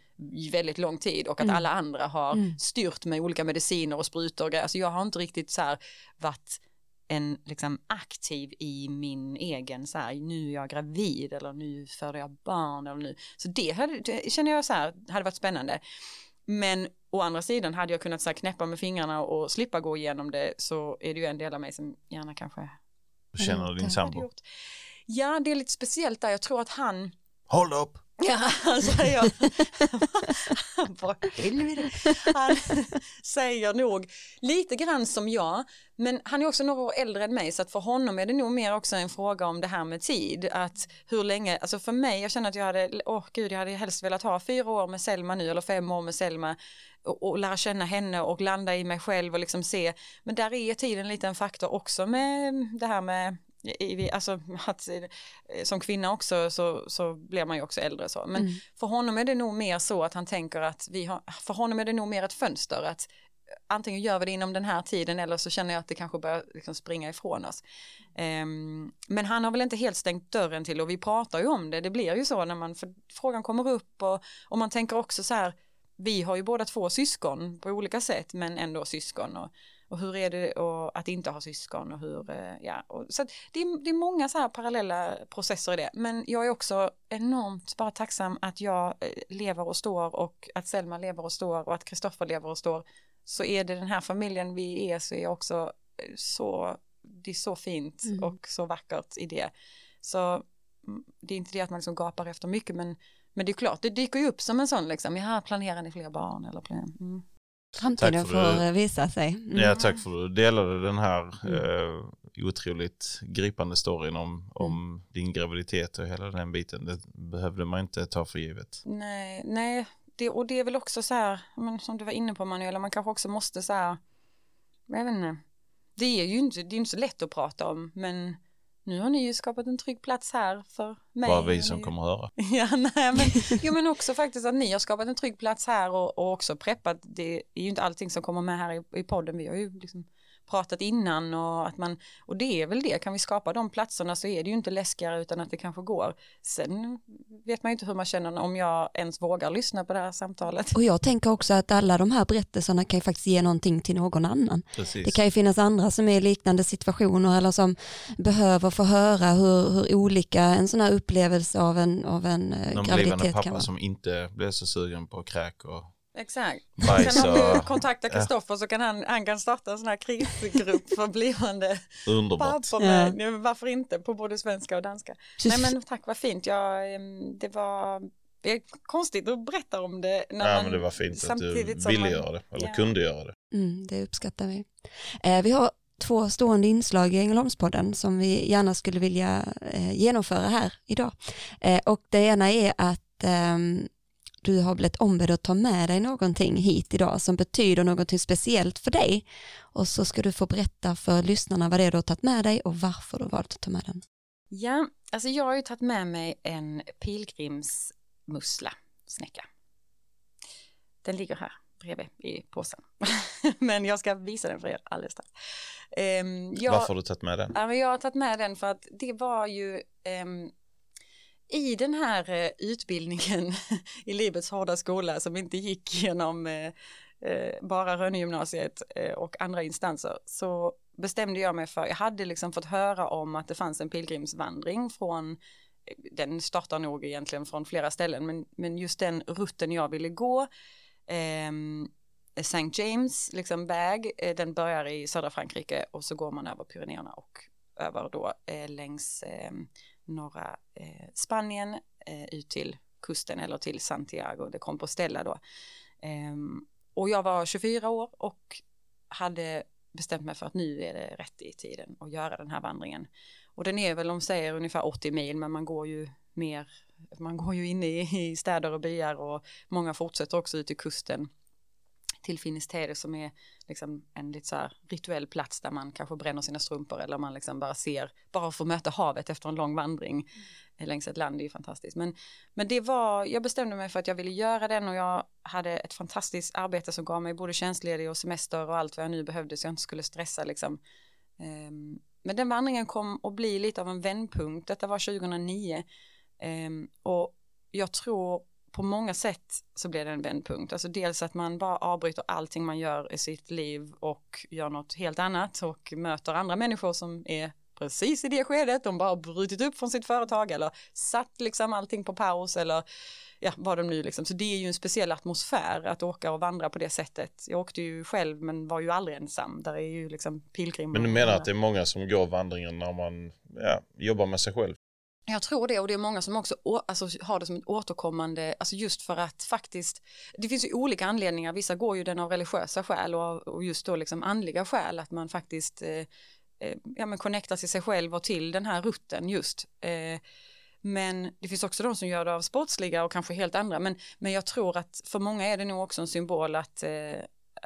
S3: väldigt lång tid och att mm. alla andra har mm. styrt med olika mediciner och sprutor och grejer. Alltså jag har inte riktigt så här varit en liksom aktiv i min egen så här, nu är jag gravid eller nu föder jag barn eller nu. Så det, hade, det känner jag så här, hade varit spännande. Men å andra sidan hade jag kunnat så här, knäppa med fingrarna och slippa gå igenom det så är det ju en del av mig som gärna kanske
S4: känner din sambo?
S3: Ja, det är lite speciellt där. Jag tror att han
S4: Hold up!
S3: Ja, han säger, vad helvete. Han säger nog lite grann som jag, men han är också några år äldre än mig så att för honom är det nog mer också en fråga om det här med tid. Att hur länge, alltså för mig, jag känner att jag hade, åh gud, jag hade helst velat ha fyra år med Selma nu eller fem år med Selma och, och lära känna henne och landa i mig själv och liksom se, men där är tiden lite en faktor också med det här med alltså att eh, som kvinna också så, så blir man ju också äldre så. Men
S2: Mm.
S3: för honom är det nog mer så att han tänker att vi har, för honom är det nog mer ett fönster att antingen gör vi det inom den här tiden eller så känner jag att det kanske börjar liksom springa ifrån oss. Ehm, men han har väl inte helt stängt dörren till och vi pratar ju om det, det blir ju så när man, frågan kommer upp och, och man tänker också så här, vi har ju båda två syskon på olika sätt men ändå syskon och, och hur är det att inte ha syskon och hur, eh, ja, och, så det, är, det är många så här parallella processer i det, men jag är också enormt bara tacksam att jag eh, lever och står och att Selma lever och står och att Kristoffer lever och står, så är det den här familjen vi är så är jag också eh, så, det är så fint
S2: Mm.
S3: och så vackert i det. Så mm, det är inte det att man liksom gapar efter mycket, men, men det är klart, det dyker ju upp som en sån liksom, ja, planerar ni fler barn eller planerar, mm.
S2: Framtiden
S4: Tack för
S2: får eh, visa sig. Mm.
S4: Ja, tack för att du delade den här
S2: Mm.
S4: eh, otroligt gripande storyn om, om din graviditet och hela den biten. Det behövde man inte ta för givet.
S3: Nej, nej, det, och det är väl också så här, men som du var inne på Manuela, man kanske också måste så här, jag vet inte, det är ju inte, det är inte så lätt att prata om, men nu har ni ju skapat en trygg plats här för mig.
S4: Bara vi som kommer höra.
S3: Ja, nej, men, jo, men också faktiskt att ni har skapat en trygg plats här och, och också preppat. Det är ju inte allting som kommer med här i, i podden. Vi har ju liksom pratat innan och att man, och det är väl det, kan vi skapa de platserna så är det ju inte läskigare utan att det kanske går. Sen vet man ju inte hur man känner om jag ens vågar lyssna på det här samtalet.
S2: Och jag tänker också att alla de här berättelserna kan ju faktiskt ge någonting till någon annan.
S4: Precis.
S2: Det kan ju finnas andra som är i liknande situationer eller som behöver få höra hur, hur olika en sån här upplevelse av en, av en eh,
S4: Någon
S2: graviditet kan
S4: pappa
S2: vara.
S4: som inte blev så sugen på kräk och
S3: Exakt.
S4: bajs
S3: Sen om du
S4: och
S3: kontaktar Kristoffer så kan han, han kan starta en sån här krisgrupp för blivande
S4: underbart.
S3: pappor med, men varför inte, på både svenska och danska. Nej men tack vad fint, jag, det var det är konstigt att berätta om det. När
S4: Ja,
S3: man,
S4: men det var fint att du ville
S3: man-
S4: göra det, eller
S3: Ja.
S4: kunde göra det.
S2: Mm, det uppskattar vi. Eh, vi har två stående inslag i Ängelholmspodden som vi gärna skulle vilja eh, genomföra här idag. Eh, och det ena är att ehm, du har blivit ombedd att ta med dig någonting hit idag som betyder någonting speciellt för dig. Och så ska du få berätta för lyssnarna vad det är du har tagit med dig och varför du har valt att ta med den.
S3: Ja, alltså jag har ju tagit med mig en pilgrimsmussla, snäcka. Den ligger här bredvid i påsen. men jag ska visa den för er alldeles strax. Ehm, jag,
S4: Varför har du tagit med den?
S3: Ja, jag har tagit med den för att det var ju ehm, i den här eh, utbildningen i livets hårda skola som inte gick genom eh, eh, bara Rönnegymnasiet och andra instanser så bestämde jag mig för, jag hade liksom fått höra om att det fanns en pilgrimsvandring från den startar nog egentligen från flera ställen men, men just den rutten jag ville gå eh, St. James liksom väg, eh, den börjar i södra Frankrike och så går man över Pyrenéerna och över då eh, längs eh, norra eh, Spanien eh, ut till kusten eller till Santiago de Compostela då. Ehm, och jag var 24 år och hade bestämt mig för att nu är det rätt i tiden att göra den här vandringen. Och den är väl, de säger ungefär 80 mil, men man går ju mer, man går ju inne i, i städer och byar och många fortsätter också ut till kusten till Finisterre som är liksom en lite så här rituell plats där man kanske bränner sina strumpor eller man liksom bara ser, bara får möta havet efter en lång vandring längs ett land, det är ju fantastiskt. Men, men det var, jag bestämde mig för att jag ville göra den och jag hade ett fantastiskt arbete som gav mig både tjänstledig och semester och allt vad jag nu behövde så jag inte skulle stressa liksom. Ehm, men den vandringen kom att bli lite av en vändpunkt, detta var 2009 Ehm, och jag tror på många sätt så blev det en vändpunkt. Alltså dels att man bara avbryter allting man gör i sitt liv och gör något helt annat och möter andra människor som är precis i det skedet, de bara har brutit upp från sitt företag eller satt liksom allting på paus eller ja, vad de nu liksom, så det är ju en speciell atmosfär att åka och vandra på det sättet. Jag åkte ju själv men var ju aldrig ensam, där är ju liksom pilgrim.
S4: Men du menar att det är många som går vandringen när man ja, jobbar med sig själv?
S3: Jag tror det och det är många som också alltså, har det som ett återkommande, alltså just för att faktiskt, det finns ju olika anledningar, vissa går ju den av religiösa skäl och, och just då liksom andliga skäl, att man faktiskt eh, eh, ja, men connectar till sig själv och till den här rutten just. Eh, men det finns också de som gör det av sportsliga och kanske helt andra. Men, men jag tror att för många är det nog också en symbol att eh,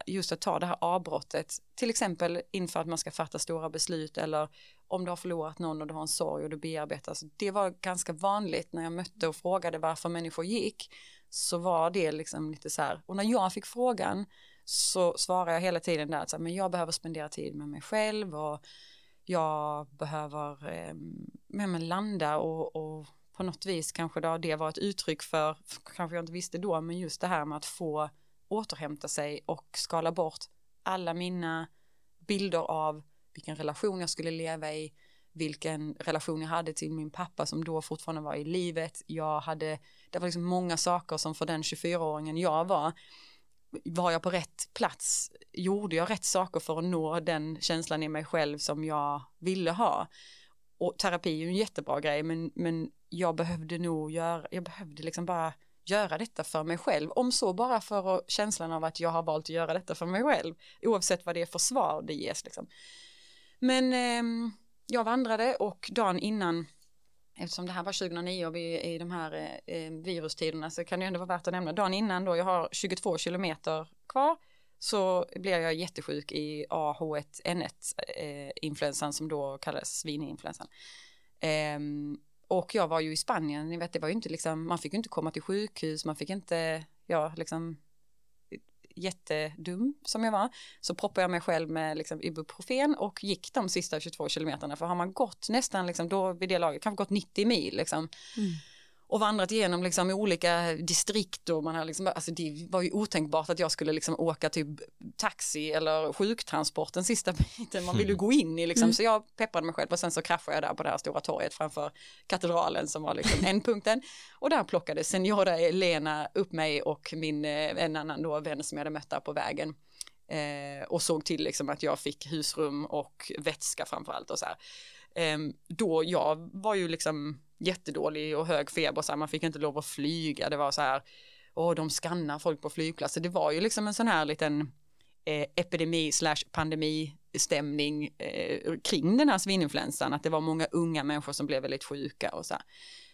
S3: just att ta det här avbrottet, till exempel inför att man ska fatta stora beslut eller om du har förlorat någon och du har en sorg och du bearbetas. Det var ganska vanligt när jag mötte och frågade varför människor gick så var det liksom lite så här och när jag fick frågan så svarade jag hela tiden där att så här, men jag behöver spendera tid med mig själv och jag behöver eh, med landa och, och, på något vis kanske då det var ett uttryck för, kanske jag inte visste då, men just det här med att få återhämta sig och skala bort alla mina bilder av vilken relation jag skulle leva i, vilken relation jag hade till min pappa som då fortfarande var i livet. Jag hade, det var liksom många saker som för den 24-åringen jag var, var jag på rätt plats? Gjorde jag rätt saker för att nå den känslan i mig själv som jag ville ha? Och terapi är ju en jättebra grej, men, men jag behövde nog göra, jag behövde liksom bara göra detta för mig själv, om så bara för känslan av att jag har valt att göra detta för mig själv, oavsett vad det är för svar det ges liksom. Men eh, jag vandrade och dagen innan eftersom det här var 2009 och vi är i de här eh, eh virustiderna så kan det ändå vara värt att nämna dagen innan då jag har 22 kilometer kvar så blir jag jättesjuk i AH1N1 eh, influensan som då kallas svininfluensan. Eh, och jag var ju i Spanien, ni vet det var ju inte liksom, man fick ju inte komma till sjukhus, man fick inte, ja liksom jättedum som jag var, så proppade jag mig själv med liksom ibuprofen och gick de sista 22 kilometerna. För har man gått nästan, liksom, då vid det laget, kanske gått 90 mil liksom, mm och vandrat igenom liksom olika distrikt och man har liksom, alltså det var ju otänkbart att jag skulle liksom åka typ taxi eller sjuktransport den sista biten, man vill ju gå in i liksom, mm. så jag peppade mig själv och sen så kraschade jag där på det här stora torget framför katedralen som var liksom en punkten och där plockade seniora Lena upp mig och min, eh, en annan då vän som jag hade mött där på vägen eh, och såg till liksom att jag fick husrum och vätska framförallt och så här. Eh, då jag var ju liksom jättedålig och hög feber, och så här, man fick inte lov att flyga, det var så här, och de skannar folk på flygplatser, det var ju liksom en sån här liten eh, epidemi slash pandemistämning eh, kring den här svininfluensan, att det var många unga människor som blev väldigt sjuka och så här.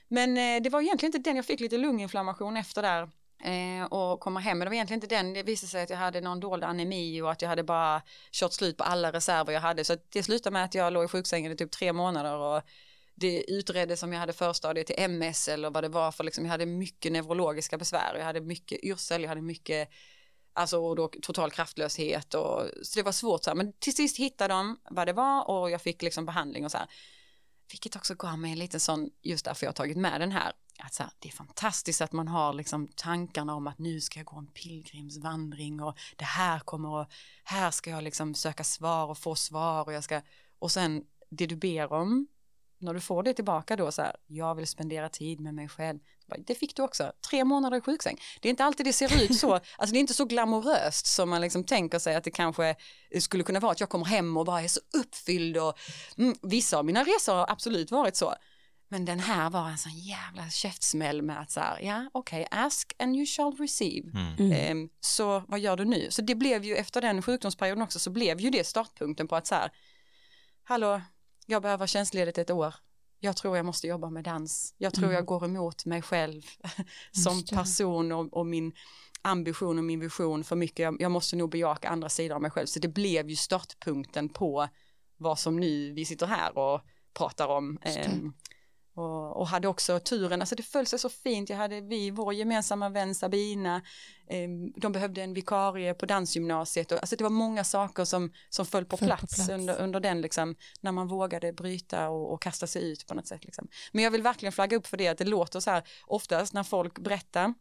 S3: Men eh, det var egentligen inte den, jag fick lite lunginflammation efter där eh, och komma hem, men det var egentligen inte den, det visade sig att jag hade någon dold anemi och att jag hade bara kört slut på alla reserver jag hade, så det slutade med att jag låg i sjuksängen i typ tre månader och det utreddes om jag hade förstadiet till MS eller vad det var för liksom, jag hade mycket neurologiska besvär, jag hade mycket yrsel, jag hade mycket alltså och då total kraftlöshet och så det var svårt så här, men till sist hittade de vad det var och jag fick liksom behandling och så här. Vilket också gav mig en liten sån, just därför jag har tagit med den här, att så här, det är fantastiskt att man har liksom tankarna om att nu ska jag gå en pilgrimsvandring och det här kommer och här ska jag liksom söka svar och få svar och jag ska, och sen det du ber om när du får det tillbaka då så här, jag vill spendera tid med mig själv. Det fick du också, tre månader i sjuksäng. Det är inte alltid det ser ut så, alltså det är inte så glamoröst som man liksom tänker sig att det kanske skulle kunna vara att jag kommer hem och bara är så uppfylld och mm, vissa av mina resor har absolut varit så. Men den här var en sån jävla käftsmäll med att så här, ja okej, okay, ask and you shall receive. Mm. Um, så vad gör du nu? Så det blev ju efter den sjukdomsperioden också så blev ju det startpunkten på att så här, hallå, jag behöver tjänstledigt ett år. Jag tror jag måste jobba med dans. Jag tror mm. jag går emot mig själv som person och, och, min ambition och min vision för mycket. Jag, jag, måste nog bejaka andra sidor av mig själv. Så det blev ju startpunkten på vad som nu vi sitter här och pratar om. Eh, och, och, hade också turen, alltså det föll sig så fint, jag hade vi, vår gemensamma vän Sabina, eh, de behövde en vikarie på dansgymnasiet, och, alltså det var många saker som, som föll på föll plats, på plats. Under, under den, liksom, när man vågade bryta och, och, kasta sig ut på något sätt. Liksom. Men jag vill verkligen flagga upp för det, att det låter så här, oftast när folk berättar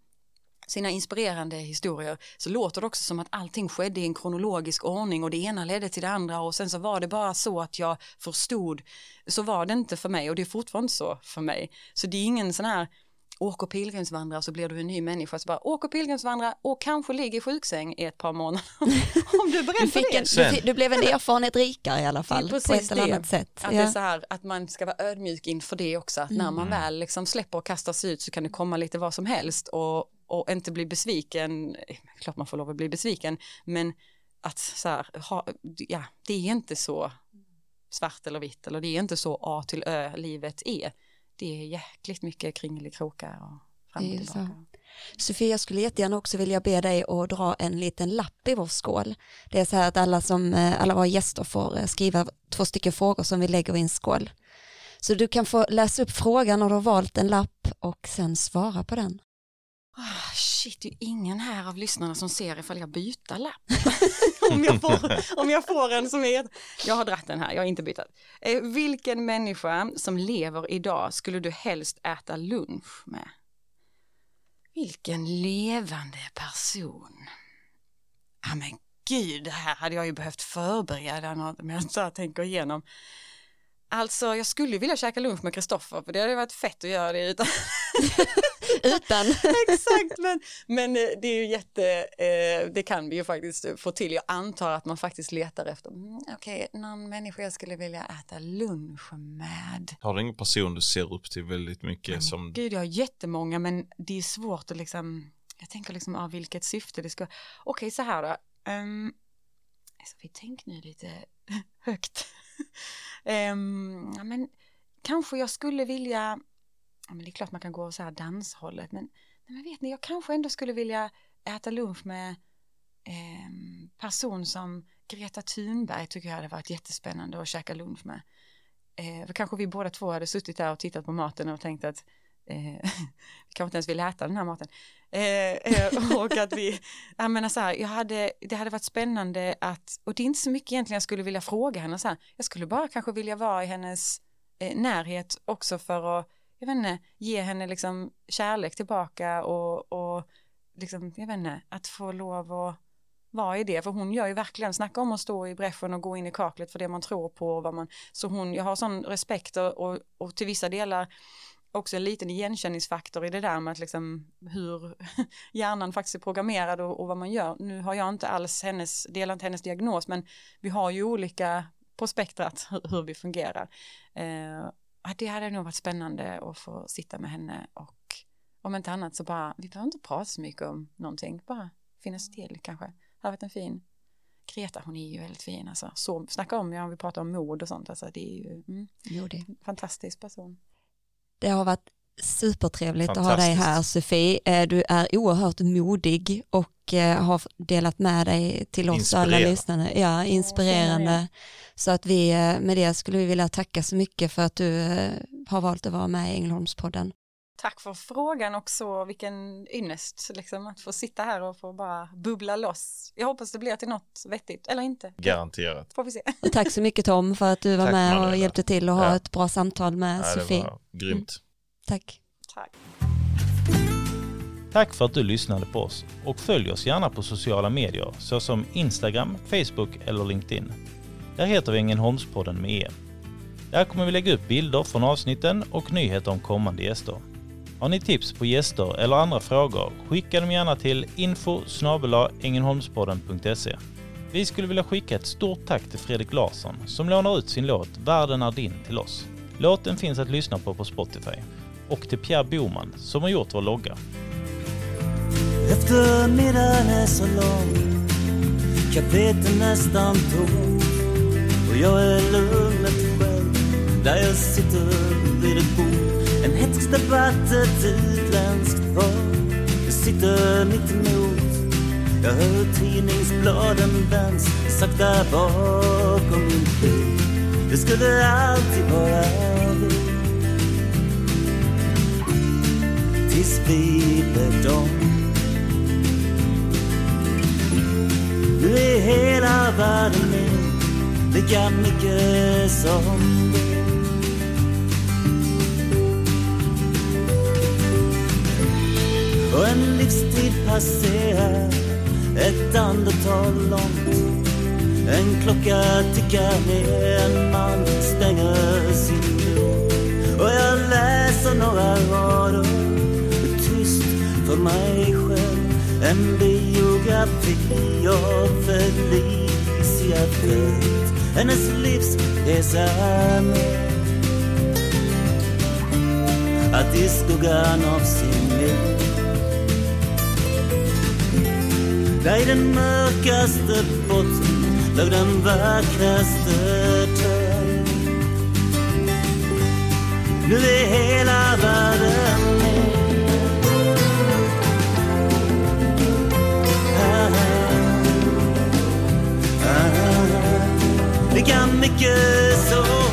S3: sina inspirerande historier så låter det också som att allting skedde i en kronologisk ordning och det ena ledde till det andra och sen så var det bara så att jag förstod. Så var det inte för mig och det är fortfarande så för mig. Så det är ingen sån här åk och pilgrimsvandra så blir du en ny människa. Så bara åk och pilgrimsvandra och kanske ligger i sjuksäng i ett par månader. Om du är beredd
S2: Du, en, du, du blev en erfarenhet rikare i alla fall på ett eller annat sätt.
S3: Att, det är så här, att man ska vara ödmjuk inför det också. Att när man väl liksom släpper och kastar sig ut så kan det komma lite vad som helst och, och inte bli besviken. Klart man får lov att bli besviken, men att så här, ha, ja, det är inte så svart eller vitt eller det är inte så A till Ö livet är. Det är jäkligt mycket kringelikrokar och fram och tillbaka.
S2: Sofia, jag skulle jättegärna också vilja be dig att dra en liten lapp i vår skål. Det är så här att alla, som, eh, alla våra gäster får eh, skriva två stycken frågor som vi lägger i en skål. Så du kan få läsa upp frågan när du har valt en lapp och sen svara på den.
S3: Ah, shit, det är ingen här av lyssnarna som ser ifall jag byter lapp. om, jag får, om jag får en som är... Jag har dratt den här, jag har inte bytt. Eh, vilken människa som lever idag skulle du helst äta lunch med? Vilken levande person. Ja men gud, det här hade jag ju behövt förbereda om jag så tänker igenom. Alltså, jag skulle vilja käka lunch med Kristoffer, för det hade varit fett att göra det utan
S2: Utan,
S3: Exakt, men, men eh, det är ju jätte, eh, det kan vi ju faktiskt få till. Jag antar att man faktiskt letar efter, mm, okej, någon människa jag skulle vilja äta lunch med.
S4: Har du ingen person du ser upp till väldigt mycket som
S3: Gud, jag har jättemånga, men det är svårt att liksom, jag tänker liksom av vilket syfte det ska, okej så här då, um, alltså, vi tänk nu lite högt. Ehm, ja, men kanske jag skulle vilja, ja, men det är klart man kan gå så här danshållet, men, nej, men vet ni, jag kanske ändå skulle vilja äta lunch med um, person som Greta Thunberg tycker jag hade varit jättespännande att käka lunch med. Eh, kanske vi båda två hade suttit där och tittat på maten och tänkt att eh, kanske inte ens vill äta den här maten. Eh, eh, och att vi, jag menar så här, jag hade, det hade varit spännande att, och det är inte så mycket egentligen jag skulle vilja fråga henne så här, jag skulle bara kanske vilja vara i hennes eh, närhet också för att, jag vet inte, ge henne liksom kärlek tillbaka och, och liksom, jag vet inte, att få lov att vara i det, för hon gör ju verkligen, snacka om att stå i bräschen och gå in i kaklet för det man tror på och vad man, så hon, jag har sån respekt och, och, och till vissa delar också en liten igenkänningsfaktor i det där med att liksom hur hjärnan faktiskt är programmerad och, och vad man gör. Nu har jag inte alls hennes, delar inte hennes diagnos, men vi har ju olika på spektrat hur, hur vi fungerar. Eh, det hade nog varit spännande att få sitta med henne och om inte annat så bara, vi behöver inte prata så mycket om någonting, bara finnas till kanske. Det har varit en fin Greta, hon är ju väldigt fin alltså. Så, snacka om, ja, vi pratar om mod och sånt, alltså det är ju mm,
S2: jo, det.
S3: en fantastisk person.
S2: Det har varit supertrevligt att ha dig här Sofie. Eh, Du är oerhört modig och eh, har delat med dig till oss alla lyssnare. Ja, inspirerande. Så att vi eh, med det skulle vi vilja tacka så mycket för att du har valt att vara med i Ängelholmspodden.
S3: Tack för frågan också, vilken ynnest liksom, att få sitta här och få bara bubbla loss. Jag hoppas det blir till något vettigt, eller inte.
S4: garanterat?
S3: Får vi se.
S2: Och tack så mycket Tom för att du var
S4: Tack,
S2: med och
S4: Manuela.
S2: hjälpte till att ha
S4: Ja.
S2: ett bra samtal med
S4: Ja, det
S2: Sofie.
S4: var grymt.
S2: Tack.
S3: Tack.
S1: Tack för att du lyssnade på oss och följ oss gärna på sociala medier såsom Instagram, Facebook eller LinkedIn. Där heter vi Ängelholmspodden med E. Där kommer vi lägga upp bilder från avsnitten och nyheter om kommande gäster. Har ni tips på gäster eller andra frågor, skicka dem gärna till info Vi skulle vilja skicka ett stort tack till Fredrik Larsson som lånar ut sin låt Världen är din till oss. Låten finns att lyssna på på Spotify. Och till Pierre Boman som har gjort vår logga.
S5: Eftermiddagen är så lång Kaféet är nästan tomt Och jag är lugnet själv Där jag sitter vid ett bord en debatt, ett utländskt par Jag sitter mitt emot. Jag hör tidningsbladen vänds Sakta bakom min bil. Det skulle alltid vara vi. Tills vi blev dem. Nu är hela världen min Lika mycket som du och en livstid passerar. Ett andetag långt. En klocka tickar ner, en man stänger sin dörr. Och jag läser några rader. Tyst för mig själv. En biografi av Felicia Fält. Hennes livsresa med att i skuggan av sin liv Där i den mörkaste botten låg den vackraste törn. Nu är hela världen med. Ah, ah, ah, Lika mycket som